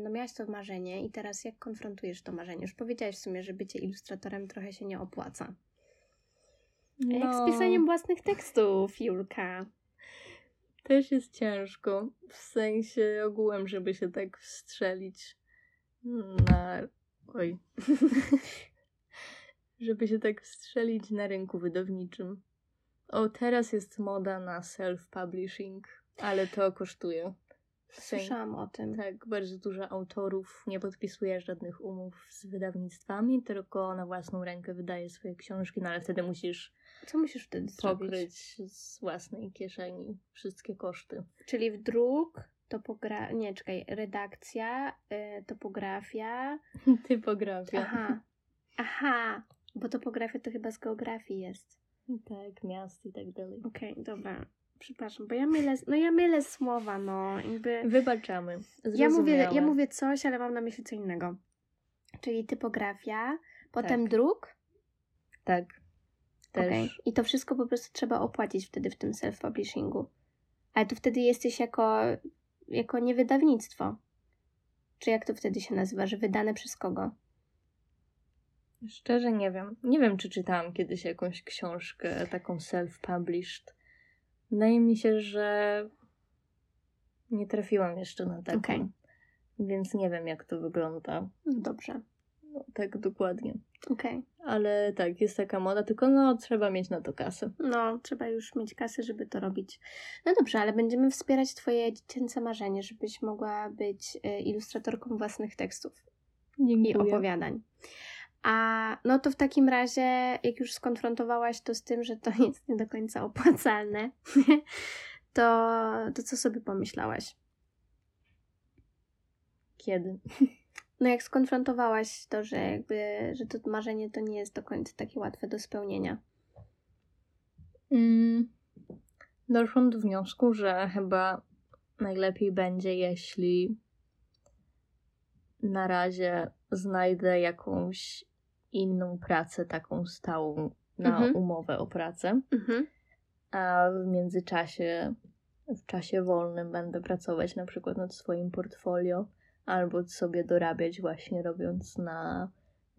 Speaker 1: no miałaś to marzenie i teraz jak konfrontujesz to marzenie? Już powiedziałaś w sumie, że bycie ilustratorem trochę się nie opłaca. No. Jak z no. pisaniem własnych tekstów, Julka?
Speaker 2: Też jest ciężko. W sensie ogółem, żeby się tak wstrzelić na. Oj. żeby się tak wstrzelić na rynku wydawniczym. O, teraz jest moda na self-publishing, ale to kosztuje.
Speaker 1: Słyszałam o tym.
Speaker 2: Tak, bardzo dużo autorów nie podpisuje żadnych umów z wydawnictwami, tylko na własną rękę wydaje swoje książki, no ale wtedy musisz.
Speaker 1: Co musisz wtedy
Speaker 2: pokryć zrobić? z własnej kieszeni wszystkie koszty.
Speaker 1: Czyli w druk, topogra... nie, czekaj, redakcja, y, topografia.
Speaker 2: Typografia.
Speaker 1: Aha. Aha, bo topografia to chyba z geografii jest.
Speaker 2: Tak, miast i tak dalej.
Speaker 1: Okej, okay, dobra. Przepraszam, bo ja mylę, no ja mylę słowa, no jakby...
Speaker 2: Wybaczamy.
Speaker 1: Ja mówię, ja mówię coś, ale mam na myśli co innego. Czyli typografia, potem tak. druk.
Speaker 2: Tak. Też. Okay.
Speaker 1: I to wszystko po prostu trzeba opłacić wtedy w tym self-publishingu. Ale to wtedy jesteś jako, jako niewydawnictwo. Czy jak to wtedy się nazywa, że wydane przez kogo?
Speaker 2: Szczerze nie wiem. Nie wiem, czy czytałam kiedyś jakąś książkę taką self-published. Wydaje mi się, że nie trafiłam jeszcze na taką. Okay. Więc nie wiem, jak to wygląda.
Speaker 1: No dobrze.
Speaker 2: Tak dokładnie.
Speaker 1: Okej. Okay.
Speaker 2: Ale tak, jest taka moda, tylko no trzeba mieć na to kasę.
Speaker 1: No, trzeba już mieć kasę, żeby to robić. No dobrze, ale będziemy wspierać Twoje dziecięce marzenie, żebyś mogła być y, ilustratorką własnych tekstów
Speaker 2: Dziękuję.
Speaker 1: i opowiadań. A no to w takim razie, jak już skonfrontowałaś to z tym, że to jest nie do końca opłacalne, to, to co sobie pomyślałaś?
Speaker 2: Kiedy?
Speaker 1: No jak skonfrontowałaś to, że jakby, że to marzenie to nie jest do końca takie łatwe do spełnienia.
Speaker 2: Mm, doszłam do wniosku, że chyba najlepiej będzie, jeśli na razie znajdę jakąś inną pracę, taką stałą na mhm. umowę o pracę. Mhm. A w międzyczasie, w czasie wolnym będę pracować na przykład nad swoim portfolio albo sobie dorabiać właśnie robiąc na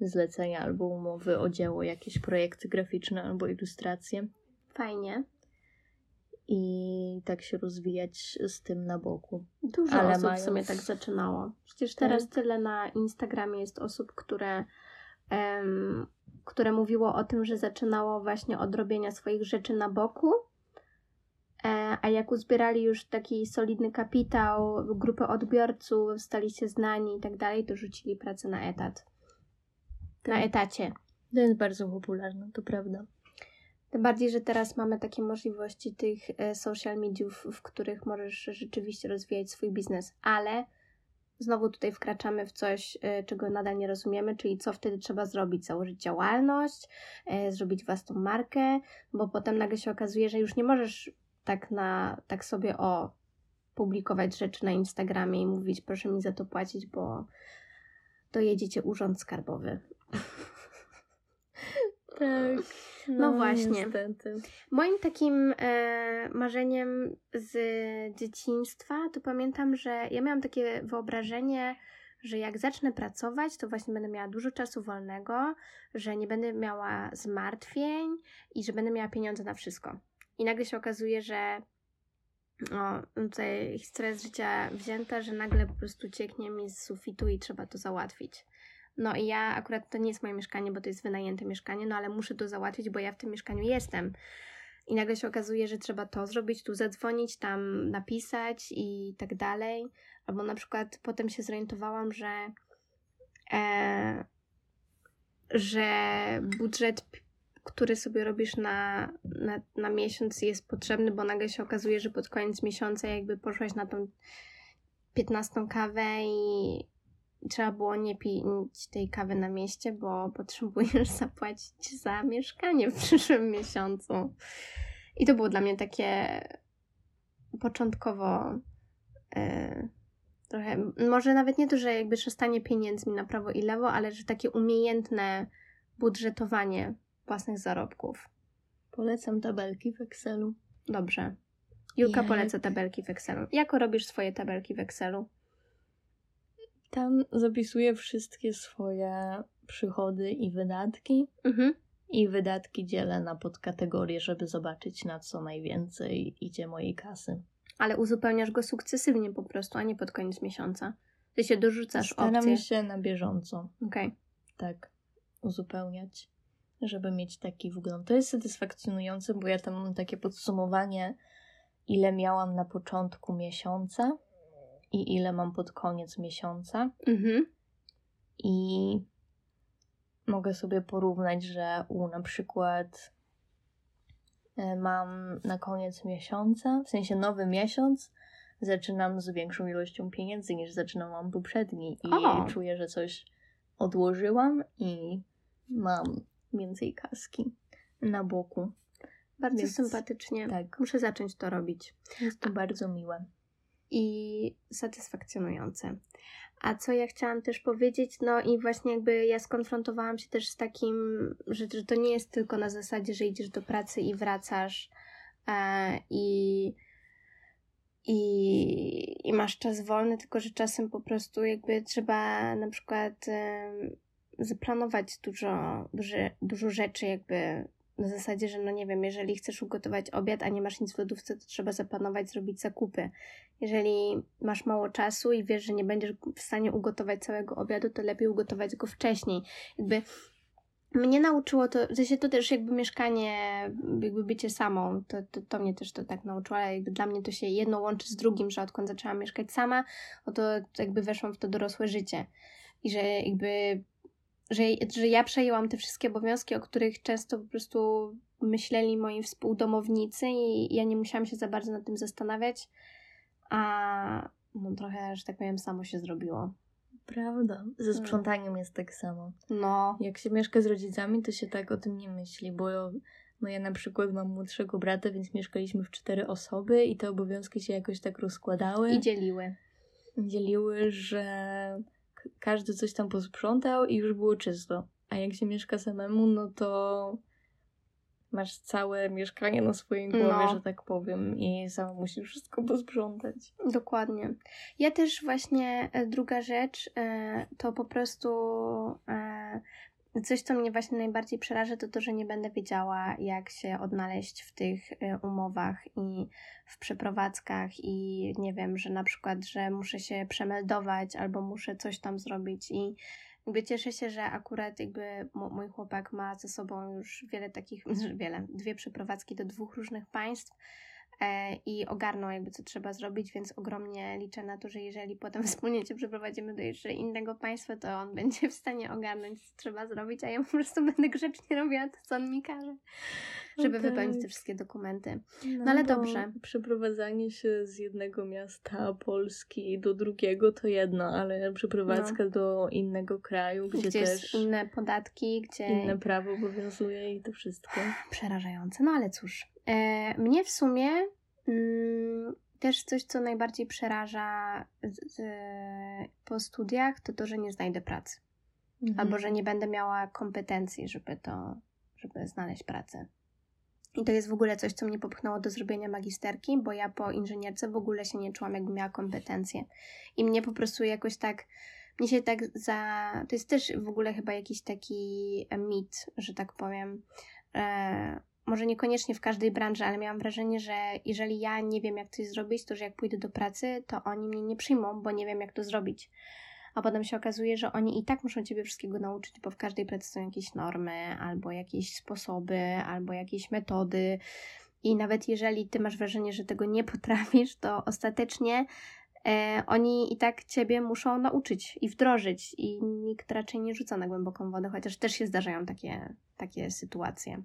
Speaker 2: zlecenia albo umowy o dzieło jakieś projekty graficzne albo ilustracje.
Speaker 1: Fajnie.
Speaker 2: I tak się rozwijać z tym na boku.
Speaker 1: Dużo Ale osób mając... w sumie tak zaczynało. Przecież teraz tak. tyle na Instagramie jest osób, które um, które mówiło o tym, że zaczynało właśnie od robienia swoich rzeczy na boku. E, a jak uzbierali już taki solidny kapitał, grupę odbiorców, stali się znani i tak dalej, to rzucili pracę na etat. Na tak. etacie.
Speaker 2: To jest bardzo popularne, to prawda.
Speaker 1: Tym bardziej, że teraz mamy takie możliwości tych e, social mediów, w których możesz rzeczywiście rozwijać swój biznes, ale znowu tutaj wkraczamy w coś, e, czego nadal nie rozumiemy, czyli co wtedy trzeba zrobić? Założyć działalność, zrobić własną markę, bo potem nagle się okazuje, że już nie możesz tak na, tak sobie o publikować rzeczy na Instagramie i mówić proszę mi za to płacić, bo dojedziecie urząd skarbowy.
Speaker 2: Tak.
Speaker 1: No, no właśnie. Niestety. Moim takim e, marzeniem z dzieciństwa to pamiętam, że ja miałam takie wyobrażenie, że jak zacznę pracować, to właśnie będę miała dużo czasu wolnego, że nie będę miała zmartwień i że będę miała pieniądze na wszystko. I nagle się okazuje, że o, tutaj historia z życia wzięta, że nagle po prostu cieknie mi z sufitu i trzeba to załatwić. No i ja akurat to nie jest moje mieszkanie, bo to jest wynajęte mieszkanie, no ale muszę to załatwić, bo ja w tym mieszkaniu jestem. I nagle się okazuje, że trzeba to zrobić, tu zadzwonić, tam napisać i tak dalej. Albo na przykład potem się zorientowałam, że, e, że budżet, który sobie robisz na, na, na miesiąc jest potrzebny, bo nagle się okazuje, że pod koniec miesiąca jakby poszłaś na tą 15 kawę i trzeba było nie pić tej kawy na mieście, bo potrzebujesz zapłacić za mieszkanie w przyszłym miesiącu. I to było dla mnie takie początkowo yy, trochę, może nawet nie to, że jakby szastanie pieniędzmi na prawo i lewo, ale że takie umiejętne budżetowanie własnych zarobków.
Speaker 2: Polecam tabelki w Excelu.
Speaker 1: Dobrze. Julka poleca tabelki w Excelu. Jak robisz swoje tabelki w Excelu?
Speaker 2: Tam zapisuję wszystkie swoje przychody i wydatki. Mhm. I wydatki dzielę na podkategorie, żeby zobaczyć na co najwięcej idzie mojej kasy.
Speaker 1: Ale uzupełniasz go sukcesywnie po prostu, a nie pod koniec miesiąca. Ty się dorzucasz
Speaker 2: Staram
Speaker 1: opcje.
Speaker 2: się na bieżąco.
Speaker 1: Okej. Okay.
Speaker 2: Tak, uzupełniać, żeby mieć taki wgląd. To jest satysfakcjonujące, bo ja tam mam takie podsumowanie, ile miałam na początku miesiąca i ile mam pod koniec miesiąca. Mhm. I mogę sobie porównać, że u na przykład e, mam na koniec miesiąca, w sensie nowy miesiąc, zaczynam z większą ilością pieniędzy niż zaczynałam poprzedni i o. czuję, że coś odłożyłam i mam więcej kaski na boku.
Speaker 1: Bardzo Więc, sympatycznie. Tak. Muszę zacząć to robić.
Speaker 2: Jest to bardzo miłe
Speaker 1: i satysfakcjonujące. A co ja chciałam też powiedzieć, no i właśnie jakby ja skonfrontowałam się też z takim, że, że to nie jest tylko na zasadzie, że idziesz do pracy i wracasz e, i, i, i masz czas wolny, tylko że czasem po prostu jakby trzeba na przykład e, zaplanować dużo, dużo, dużo rzeczy jakby na zasadzie, że no nie wiem, jeżeli chcesz ugotować obiad, a nie masz nic w lodówce, to trzeba zaplanować, zrobić zakupy. Jeżeli masz mało czasu i wiesz, że nie będziesz w stanie ugotować całego obiadu, to lepiej ugotować go wcześniej. Jakby mnie nauczyło to, w sensie to też jakby mieszkanie, jakby bycie samą, to, to, to mnie też to tak nauczyło, ale jakby dla mnie to się jedno łączy z drugim, że odkąd zaczęłam mieszkać sama, no to jakby weszłam w to dorosłe życie. I że jakby że, że ja przejęłam te wszystkie obowiązki, o których często po prostu myśleli moi współdomownicy i ja nie musiałam się za bardzo nad tym zastanawiać, a no trochę, że tak powiem, samo się zrobiło.
Speaker 2: Prawda. Ze hmm. sprzątaniem jest tak samo.
Speaker 1: No.
Speaker 2: Jak się mieszka z rodzicami, to się tak o tym nie myśli, bo no ja na przykład mam młodszego brata, więc mieszkaliśmy w cztery osoby i te obowiązki się jakoś tak rozkładały.
Speaker 1: I dzieliły.
Speaker 2: Dzieliły, że każdy coś tam posprzątał i już było czysto. A jak się mieszka samemu, no to masz całe mieszkanie na swojej głowie, no. że tak powiem, i sama musisz wszystko posprzątać.
Speaker 1: Dokładnie. Ja też właśnie, e, druga rzecz, e, to po prostu e, Coś, co mnie właśnie najbardziej przeraża, to to, że nie będę wiedziała, jak się odnaleźć w tych y, umowach i w przeprowadzkach, i nie wiem, że na przykład, że muszę się przemeldować albo muszę coś tam zrobić i jakby cieszę się, że akurat jakby mój chłopak ma ze sobą już wiele takich, wiele, dwie przeprowadzki do dwóch różnych państw i ogarną jakby co trzeba zrobić, więc ogromnie liczę na to, że jeżeli potem wspólnie się przeprowadzimy do jeszcze innego państwa, to on będzie w stanie ogarnąć, co trzeba zrobić, a ja po prostu będę grzecznie robiła to, co on mi każe, żeby okay. wypełnić te wszystkie dokumenty. No, no ale dobrze.
Speaker 2: Przeprowadzanie się z jednego miasta Polski do drugiego to jedno, ale przeprowadzka no. do innego kraju, gdzie,
Speaker 1: gdzie
Speaker 2: też
Speaker 1: inne podatki, gdzie
Speaker 2: inne prawo obowiązuje i to wszystko.
Speaker 1: Przerażające, no ale cóż. E, mnie w sumie mm, też coś, co najbardziej przeraża z, z, po studiach, to to, że nie znajdę pracy. Mhm. Albo że nie będę miała kompetencji, żeby to, żeby znaleźć pracę. I to jest w ogóle coś, co mnie popchnęło do zrobienia magisterki, bo ja po inżynierce w ogóle się nie czułam, jakbym miała kompetencje. I mnie po prostu jakoś tak, mnie się tak za. To jest też w ogóle chyba jakiś taki mit, że tak powiem. E, może niekoniecznie w każdej branży, ale miałam wrażenie, że jeżeli ja nie wiem, jak coś zrobić, to że jak pójdę do pracy, to oni mnie nie przyjmą, bo nie wiem, jak to zrobić. A potem się okazuje, że oni i tak muszą ciebie wszystkiego nauczyć, bo w każdej pracy są jakieś normy, albo jakieś sposoby, albo jakieś metody. I nawet jeżeli ty masz wrażenie, że tego nie potrafisz, to ostatecznie e, oni i tak ciebie muszą nauczyć i wdrożyć. I nikt raczej nie rzuca na głęboką wodę, chociaż też się zdarzają takie, takie sytuacje.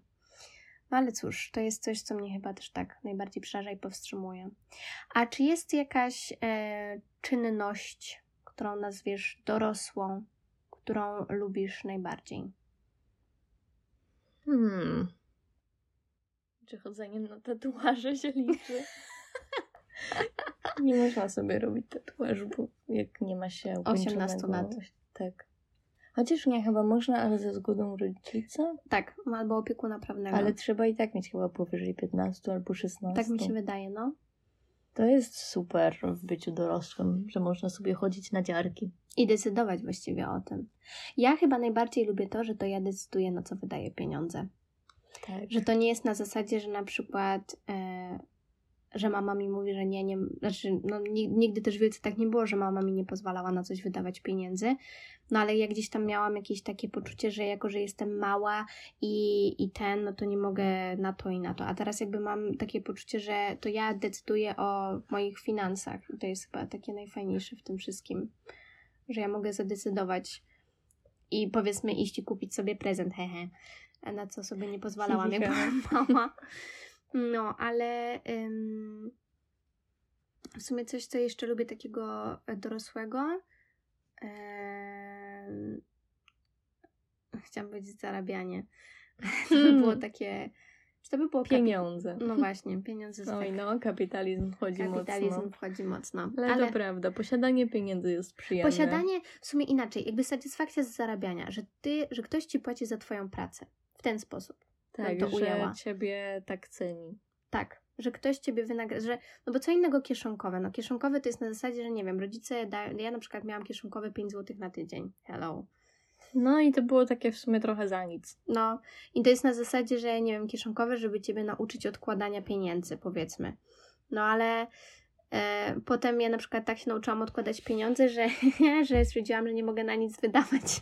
Speaker 1: No ale cóż, to jest coś, co mnie chyba też tak najbardziej przeraża i powstrzymuje. A czy jest jakaś e, czynność, którą nazwiesz dorosłą, którą lubisz najbardziej?
Speaker 2: Hmm. Czy chodzenie na tatuaże się liczy? nie można sobie robić tatuażu, bo jak nie ma się
Speaker 1: 18 lat.
Speaker 2: Tak. Chociaż nie, chyba można, ale ze zgodą rodzica?
Speaker 1: Tak, albo opiekuna prawnego.
Speaker 2: Ale trzeba i tak mieć chyba powyżej 15 albo 16.
Speaker 1: Tak mi się wydaje, no.
Speaker 2: To jest super w byciu dorosłym, że można sobie chodzić na dziarki.
Speaker 1: I decydować właściwie o tym. Ja chyba najbardziej lubię to, że to ja decyduję, na co wydaję pieniądze. Tak. Że to nie jest na zasadzie, że na przykład e, że mama mi mówi, że nie, nie, znaczy no, nigdy też wielce tak nie było, że mama mi nie pozwalała na coś wydawać pieniędzy, no ale ja gdzieś tam miałam jakieś takie poczucie, że jako, że jestem mała i, i ten, no to nie mogę na to i na to, a teraz jakby mam takie poczucie, że to ja decyduję o moich finansach. I to jest chyba takie najfajniejsze w tym wszystkim, że ja mogę zadecydować i powiedzmy iść i kupić sobie prezent, hehe, na co sobie nie pozwalałam, jak byłam mała. No, ale ym, w sumie coś, co jeszcze lubię takiego e, dorosłego. Ym, chciałam powiedzieć zarabianie. To by było takie. Czy to by było
Speaker 2: pieniądze?
Speaker 1: No właśnie, pieniądze.
Speaker 2: Oj, tak... no, kapitalizm wchodzi
Speaker 1: kapitalizm
Speaker 2: mocno.
Speaker 1: Kapitalizm wchodzi mocno.
Speaker 2: Ale, ale, to prawda, posiadanie pieniędzy jest przyjemne.
Speaker 1: Posiadanie, w sumie inaczej, jakby satysfakcja z zarabiania, że ty, że ktoś ci płaci za twoją pracę. W ten sposób.
Speaker 2: Tak, to że ujęła. ciebie tak ceni.
Speaker 1: Tak, że ktoś ciebie wynagradza, że, no bo co innego kieszonkowe, no kieszonkowe to jest na zasadzie, że nie wiem, rodzice dają, ja na przykład miałam kieszonkowe 5 zł na tydzień, hello.
Speaker 2: No i to było takie w sumie trochę za nic.
Speaker 1: No i to jest na zasadzie, że nie wiem, kieszonkowe, żeby ciebie nauczyć odkładania pieniędzy, powiedzmy. No ale e, potem ja na przykład tak się nauczyłam odkładać pieniądze, że, że stwierdziłam, że nie mogę na nic wydawać.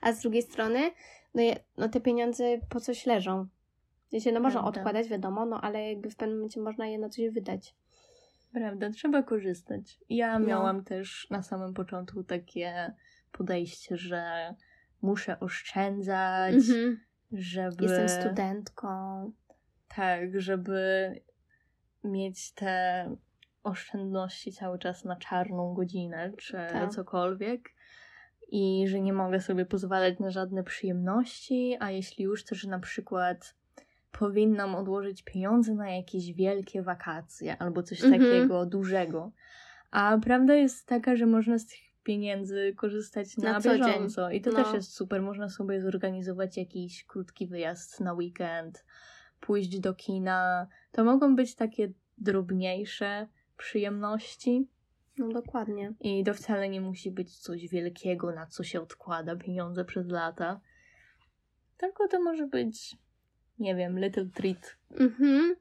Speaker 1: A z drugiej strony, no, je, no te pieniądze po coś leżą. W no można odkładać, wiadomo, no ale jakby w pewnym momencie można je na coś wydać.
Speaker 2: Prawda, trzeba korzystać. Ja no. miałam no. też na samym początku takie podejście, że muszę oszczędzać, mhm. żeby...
Speaker 1: Jestem studentką.
Speaker 2: Tak, żeby mieć te oszczędności cały czas na czarną godzinę, czy tak. cokolwiek i że nie mogę sobie pozwalać na żadne przyjemności, a jeśli już, to że na przykład powinnam odłożyć pieniądze na jakieś wielkie wakacje albo coś -hmm. takiego dużego. A prawda jest taka, że można z tych pieniędzy korzystać na, na bieżąco i to no. też jest super. Można sobie zorganizować jakiś krótki wyjazd na weekend, pójść do kina. To mogą być takie drobniejsze przyjemności.
Speaker 1: No dokładnie.
Speaker 2: I to wcale nie musi być coś wielkiego, na co się odkłada pieniądze przez lata. Tylko to może być nie wiem, little treat. Mhm.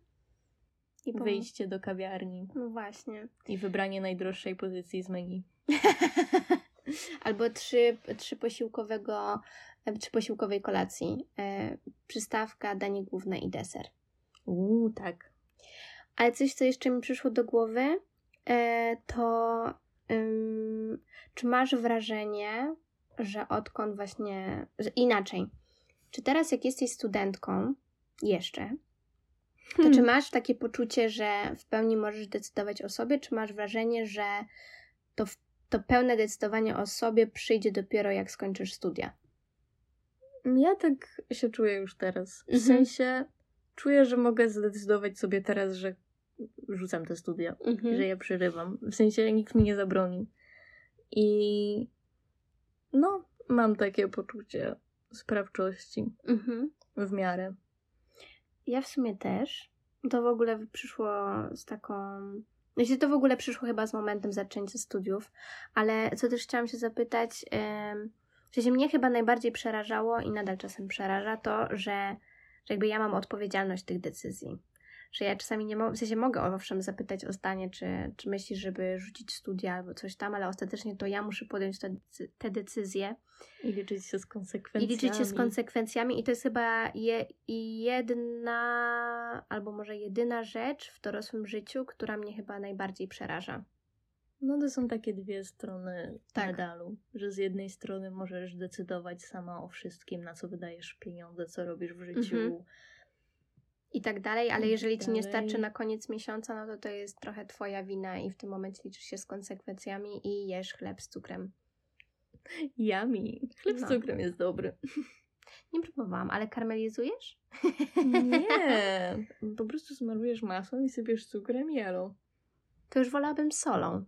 Speaker 2: I Wyjście do kawiarni.
Speaker 1: No właśnie.
Speaker 2: I wybranie najdroższej pozycji z menu.
Speaker 1: Albo trzy, trzy posiłkowego, trzy posiłkowej kolacji. E, przystawka, danie główne i deser.
Speaker 2: Uuu, tak.
Speaker 1: Ale coś, co jeszcze mi przyszło do głowy, e, to czy masz wrażenie, że odkąd właśnie, że inaczej, czy teraz jak jesteś studentką jeszcze, to hmm. czy masz takie poczucie, że w pełni możesz decydować o sobie, czy masz wrażenie, że to, to pełne decydowanie o sobie przyjdzie dopiero jak skończysz studia?
Speaker 2: Ja tak się czuję już teraz. W mhm. sensie czuję, że mogę zdecydować sobie teraz, że rzucam te studia, mhm. że je przerywam. W sensie nikt mi nie zabroni. I no, mam takie poczucie sprawczości mhm. w miarę.
Speaker 1: Ja w sumie też. To w ogóle przyszło z taką. Znaczy, to w ogóle przyszło chyba z momentem zaczęcia studiów, ale co też chciałam się zapytać, w sensie mnie chyba najbardziej przerażało i nadal czasem przeraża to, że, że jakby ja mam odpowiedzialność tych decyzji że ja czasami nie mogę, w sensie mogę owszem zapytać o zdanie, czy, czy myślisz, żeby rzucić studia albo coś tam, ale ostatecznie to ja muszę podjąć te, te decyzje.
Speaker 2: I liczyć się z konsekwencjami.
Speaker 1: I liczyć się z konsekwencjami i to jest chyba je, jedna albo może jedyna rzecz w dorosłym życiu, która mnie chyba najbardziej przeraża.
Speaker 2: No to są takie dwie strony tak. medalu, że z jednej strony możesz decydować sama o wszystkim, na co wydajesz pieniądze, co robisz w życiu, mhm
Speaker 1: i tak dalej, ale jeżeli ci nie starczy na koniec miesiąca, no to to jest trochę twoja wina i w tym momencie liczysz się z konsekwencjami i jesz chleb z cukrem.
Speaker 2: Yummy. Chleb no. z cukrem jest dobry.
Speaker 1: Nie próbowałam, ale karmelizujesz?
Speaker 2: Nie. Po prostu smarujesz masą i sypiesz cukrem i elo.
Speaker 1: To już wolałabym solą.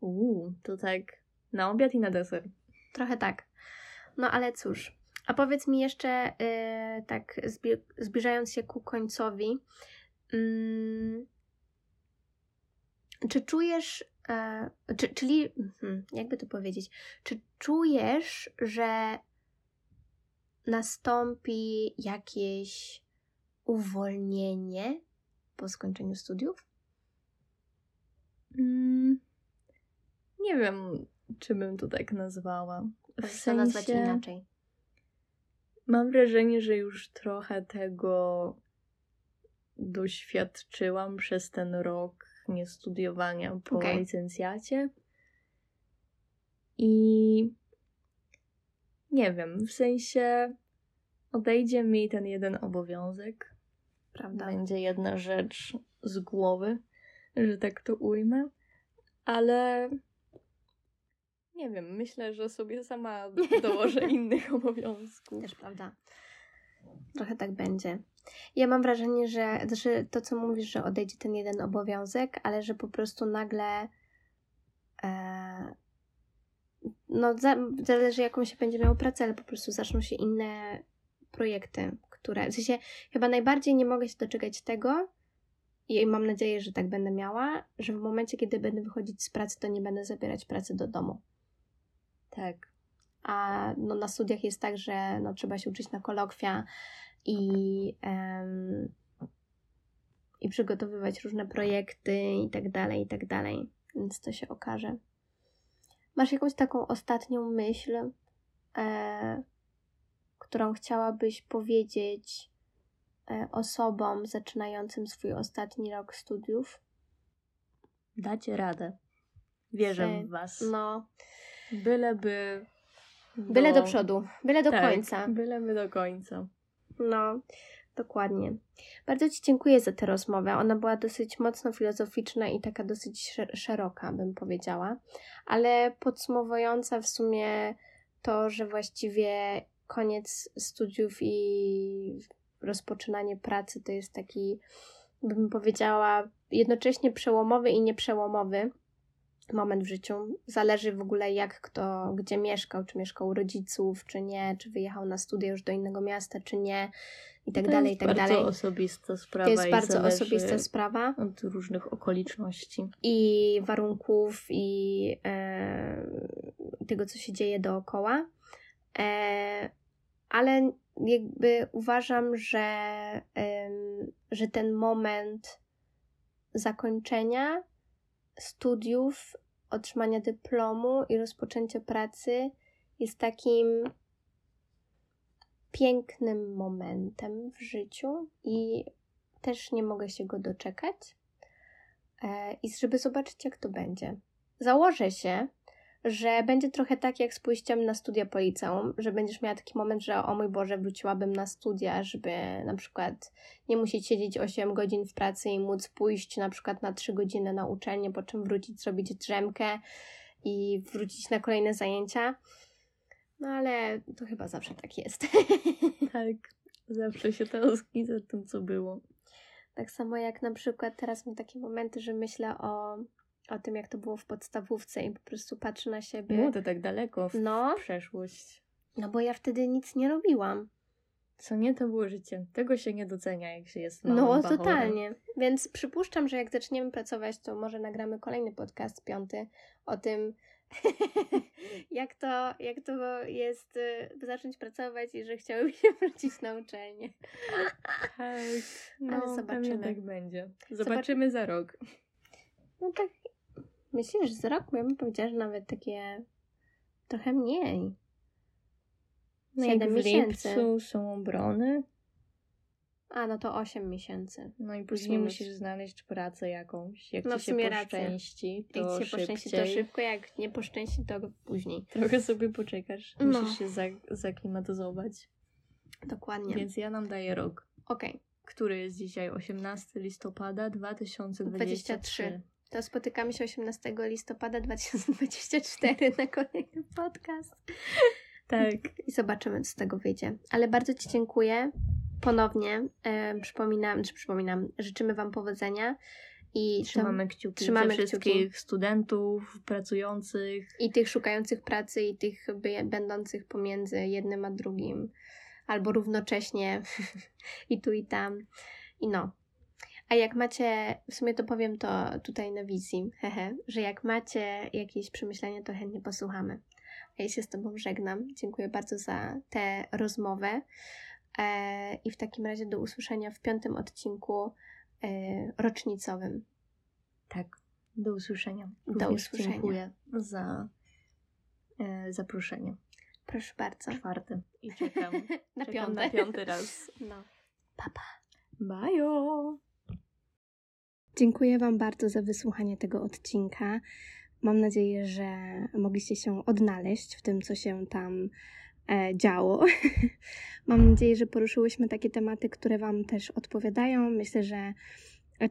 Speaker 2: Uuu, to tak na obiad i na deser.
Speaker 1: Trochę tak. No ale cóż, a powiedz mi jeszcze, yy, tak zbi- zbliżając się ku końcowi, yy, czy czujesz, yy, czy, czyli, hmm, jakby to powiedzieć, czy czujesz, że nastąpi jakieś uwolnienie po skończeniu studiów?
Speaker 2: Mm, nie wiem, czy bym to tak nazwała.
Speaker 1: W sensie... nazwać inaczej.
Speaker 2: Mam wrażenie, że już trochę tego doświadczyłam przez ten rok niestudiowania po okay. licencjacie. I nie wiem, w sensie odejdzie mi ten jeden obowiązek. Prawda? Będzie jedna rzecz z głowy, że tak to ujmę, ale nie wiem, myślę, że sobie sama dołożę innych obowiązków.
Speaker 1: Też prawda. Trochę tak będzie. Ja mam wrażenie, że, że to, co mówisz, że odejdzie ten jeden obowiązek, ale że po prostu nagle e, no za, zależy jaką się będzie miało pracę, ale po prostu zaczną się inne projekty, które, w sensie chyba najbardziej nie mogę się doczekać tego i mam nadzieję, że tak będę miała, że w momencie, kiedy będę wychodzić z pracy, to nie będę zabierać pracy do domu.
Speaker 2: Tak.
Speaker 1: A no, na studiach jest tak, że no, trzeba się uczyć na kolokwia i, um, i przygotowywać różne projekty i tak dalej, i tak dalej. Więc to się okaże. Masz jakąś taką ostatnią myśl, e, którą chciałabyś powiedzieć e, osobom zaczynającym swój ostatni rok studiów?
Speaker 2: Dacie radę. Wierzę w Was.
Speaker 1: No.
Speaker 2: Byleby.
Speaker 1: Do... Byle do przodu, byle do tak, końca.
Speaker 2: Byleby do końca.
Speaker 1: No, dokładnie. Bardzo Ci dziękuję za tę rozmowę. Ona była dosyć mocno filozoficzna i taka dosyć szeroka, bym powiedziała, ale podsumowująca w sumie to, że właściwie koniec studiów i rozpoczynanie pracy to jest taki, bym powiedziała, jednocześnie przełomowy i nieprzełomowy moment w życiu. Zależy w ogóle jak kto, gdzie mieszkał, czy mieszkał u rodziców, czy nie, czy wyjechał na studia już do innego miasta, czy nie i tak to dalej, i tak dalej.
Speaker 2: To jest bardzo osobista sprawa.
Speaker 1: To jest bardzo osobista sprawa.
Speaker 2: Od różnych okoliczności.
Speaker 1: I warunków, i e, tego, co się dzieje dookoła. E, ale jakby uważam, że, e, że ten moment zakończenia studiów otrzymania dyplomu i rozpoczęcia pracy jest takim pięknym momentem w życiu i też nie mogę się go doczekać. E, I żeby zobaczyć, jak to będzie. Założę się, że będzie trochę tak jak z pójściem na studia po liceum, że będziesz miała taki moment, że o mój Boże, wróciłabym na studia, żeby na przykład nie musieć siedzieć 8 godzin w pracy i móc pójść na przykład na 3 godziny na uczelnię, po czym wrócić, zrobić drzemkę i wrócić na kolejne zajęcia. No ale to chyba zawsze tak jest.
Speaker 2: Tak, zawsze się tęskni za tym, co było.
Speaker 1: Tak samo jak na przykład teraz mam takie momenty, że myślę o o tym, jak to było w podstawówce i po prostu patrzę na siebie.
Speaker 2: No to tak daleko w no, przeszłość.
Speaker 1: No bo ja wtedy nic nie robiłam.
Speaker 2: Co nie, to było życie. Tego się nie docenia, jak się jest
Speaker 1: małym No, bachorem. totalnie. Więc przypuszczam, że jak zaczniemy pracować, to może nagramy kolejny podcast, piąty, o tym, jak, to, jak to jest y, zacząć pracować i że chciałabym się wrócić na uczelnię.
Speaker 2: tak, no, Ale zobaczymy. tak będzie. Zobaczymy za rok.
Speaker 1: No tak, Myślisz, że za rok? Ja bym powiedziała, że nawet takie trochę mniej.
Speaker 2: No jak w miesięcy. lipcu są obrony.
Speaker 1: A, no to 8 miesięcy.
Speaker 2: No i później musisz znaleźć pracę jakąś. Jak no ci się poszczęści, to Jak ci się poszczęści, to
Speaker 1: szybko. Jak nie poszczęści, to później.
Speaker 2: Trochę sobie poczekasz. No. Musisz się zaklimatyzować.
Speaker 1: Dokładnie.
Speaker 2: Więc ja nam daję rok.
Speaker 1: Okej. Okay.
Speaker 2: Który jest dzisiaj 18 listopada 2023. 23
Speaker 1: to spotykamy się 18 listopada 2024 na kolejny podcast.
Speaker 2: Tak.
Speaker 1: I zobaczymy, co z tego wyjdzie. Ale bardzo Ci dziękuję. Ponownie e, przypominam, czy przypominam, życzymy Wam powodzenia.
Speaker 2: I trzymamy kciuki trzymamy wszystkich kciuki. studentów, pracujących.
Speaker 1: I tych szukających pracy, i tych będących pomiędzy jednym a drugim. Albo równocześnie i tu, i tam. I no, a jak macie, w sumie to powiem to tutaj na wizji, hehe, że jak macie jakieś przemyślenia, to chętnie posłuchamy. A ja się z Tobą żegnam. Dziękuję bardzo za tę rozmowę. E, I w takim razie do usłyszenia w piątym odcinku e, rocznicowym.
Speaker 2: Tak, do usłyszenia. Również do usłyszenia. Dziękuję za e, zaproszenie.
Speaker 1: Proszę bardzo.
Speaker 2: Czwarty. I czekam.
Speaker 1: na, czekam piąty.
Speaker 2: na piąty raz.
Speaker 1: No. Papa.
Speaker 2: Bajo.
Speaker 1: Dziękuję Wam bardzo za wysłuchanie tego odcinka. Mam nadzieję, że mogliście się odnaleźć w tym, co się tam e, działo. Mam nadzieję, że poruszyłyśmy takie tematy, które Wam też odpowiadają. Myślę, że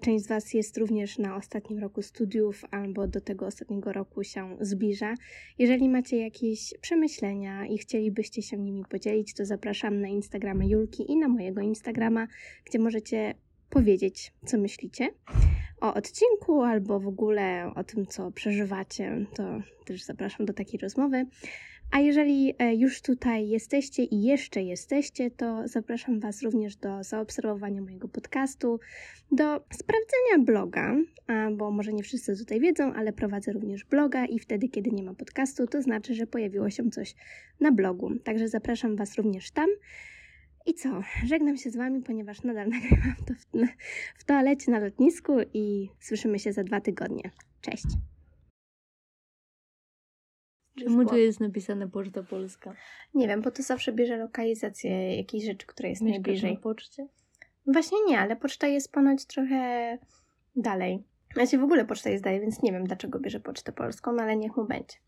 Speaker 1: część z Was jest również na ostatnim roku studiów albo do tego ostatniego roku się zbliża. Jeżeli macie jakieś przemyślenia i chcielibyście się nimi podzielić, to zapraszam na Instagrama Julki i na mojego Instagrama, gdzie możecie powiedzieć, co myślicie o odcinku albo w ogóle o tym, co przeżywacie, to też zapraszam do takiej rozmowy. A jeżeli e, już tutaj jesteście i jeszcze jesteście, to zapraszam Was również do zaobserwowania mojego podcastu, do sprawdzenia bloga, bo może nie wszyscy tutaj wiedzą, ale prowadzę również bloga i wtedy, kiedy nie ma podcastu, to znaczy, że pojawiło się coś na blogu. Także zapraszam Was również tam. I co? Żegnam się z Wami, ponieważ nadal nagrywam to w, w toalecie na lotnisku i słyszymy się za dwa tygodnie. Cześć!
Speaker 2: Czemu tu jest napisane Poczta Polska?
Speaker 1: Nie wiem, bo to zawsze bierze lokalizację jakiejś rzeczy, która jest Mieszkasz najbliżej.
Speaker 2: na poczcie?
Speaker 1: Właśnie nie, ale poczta jest ponoć trochę dalej. Znaczy w ogóle poczta jest dalej, więc nie wiem dlaczego bierze Pocztę Polską, no ale niech mu będzie.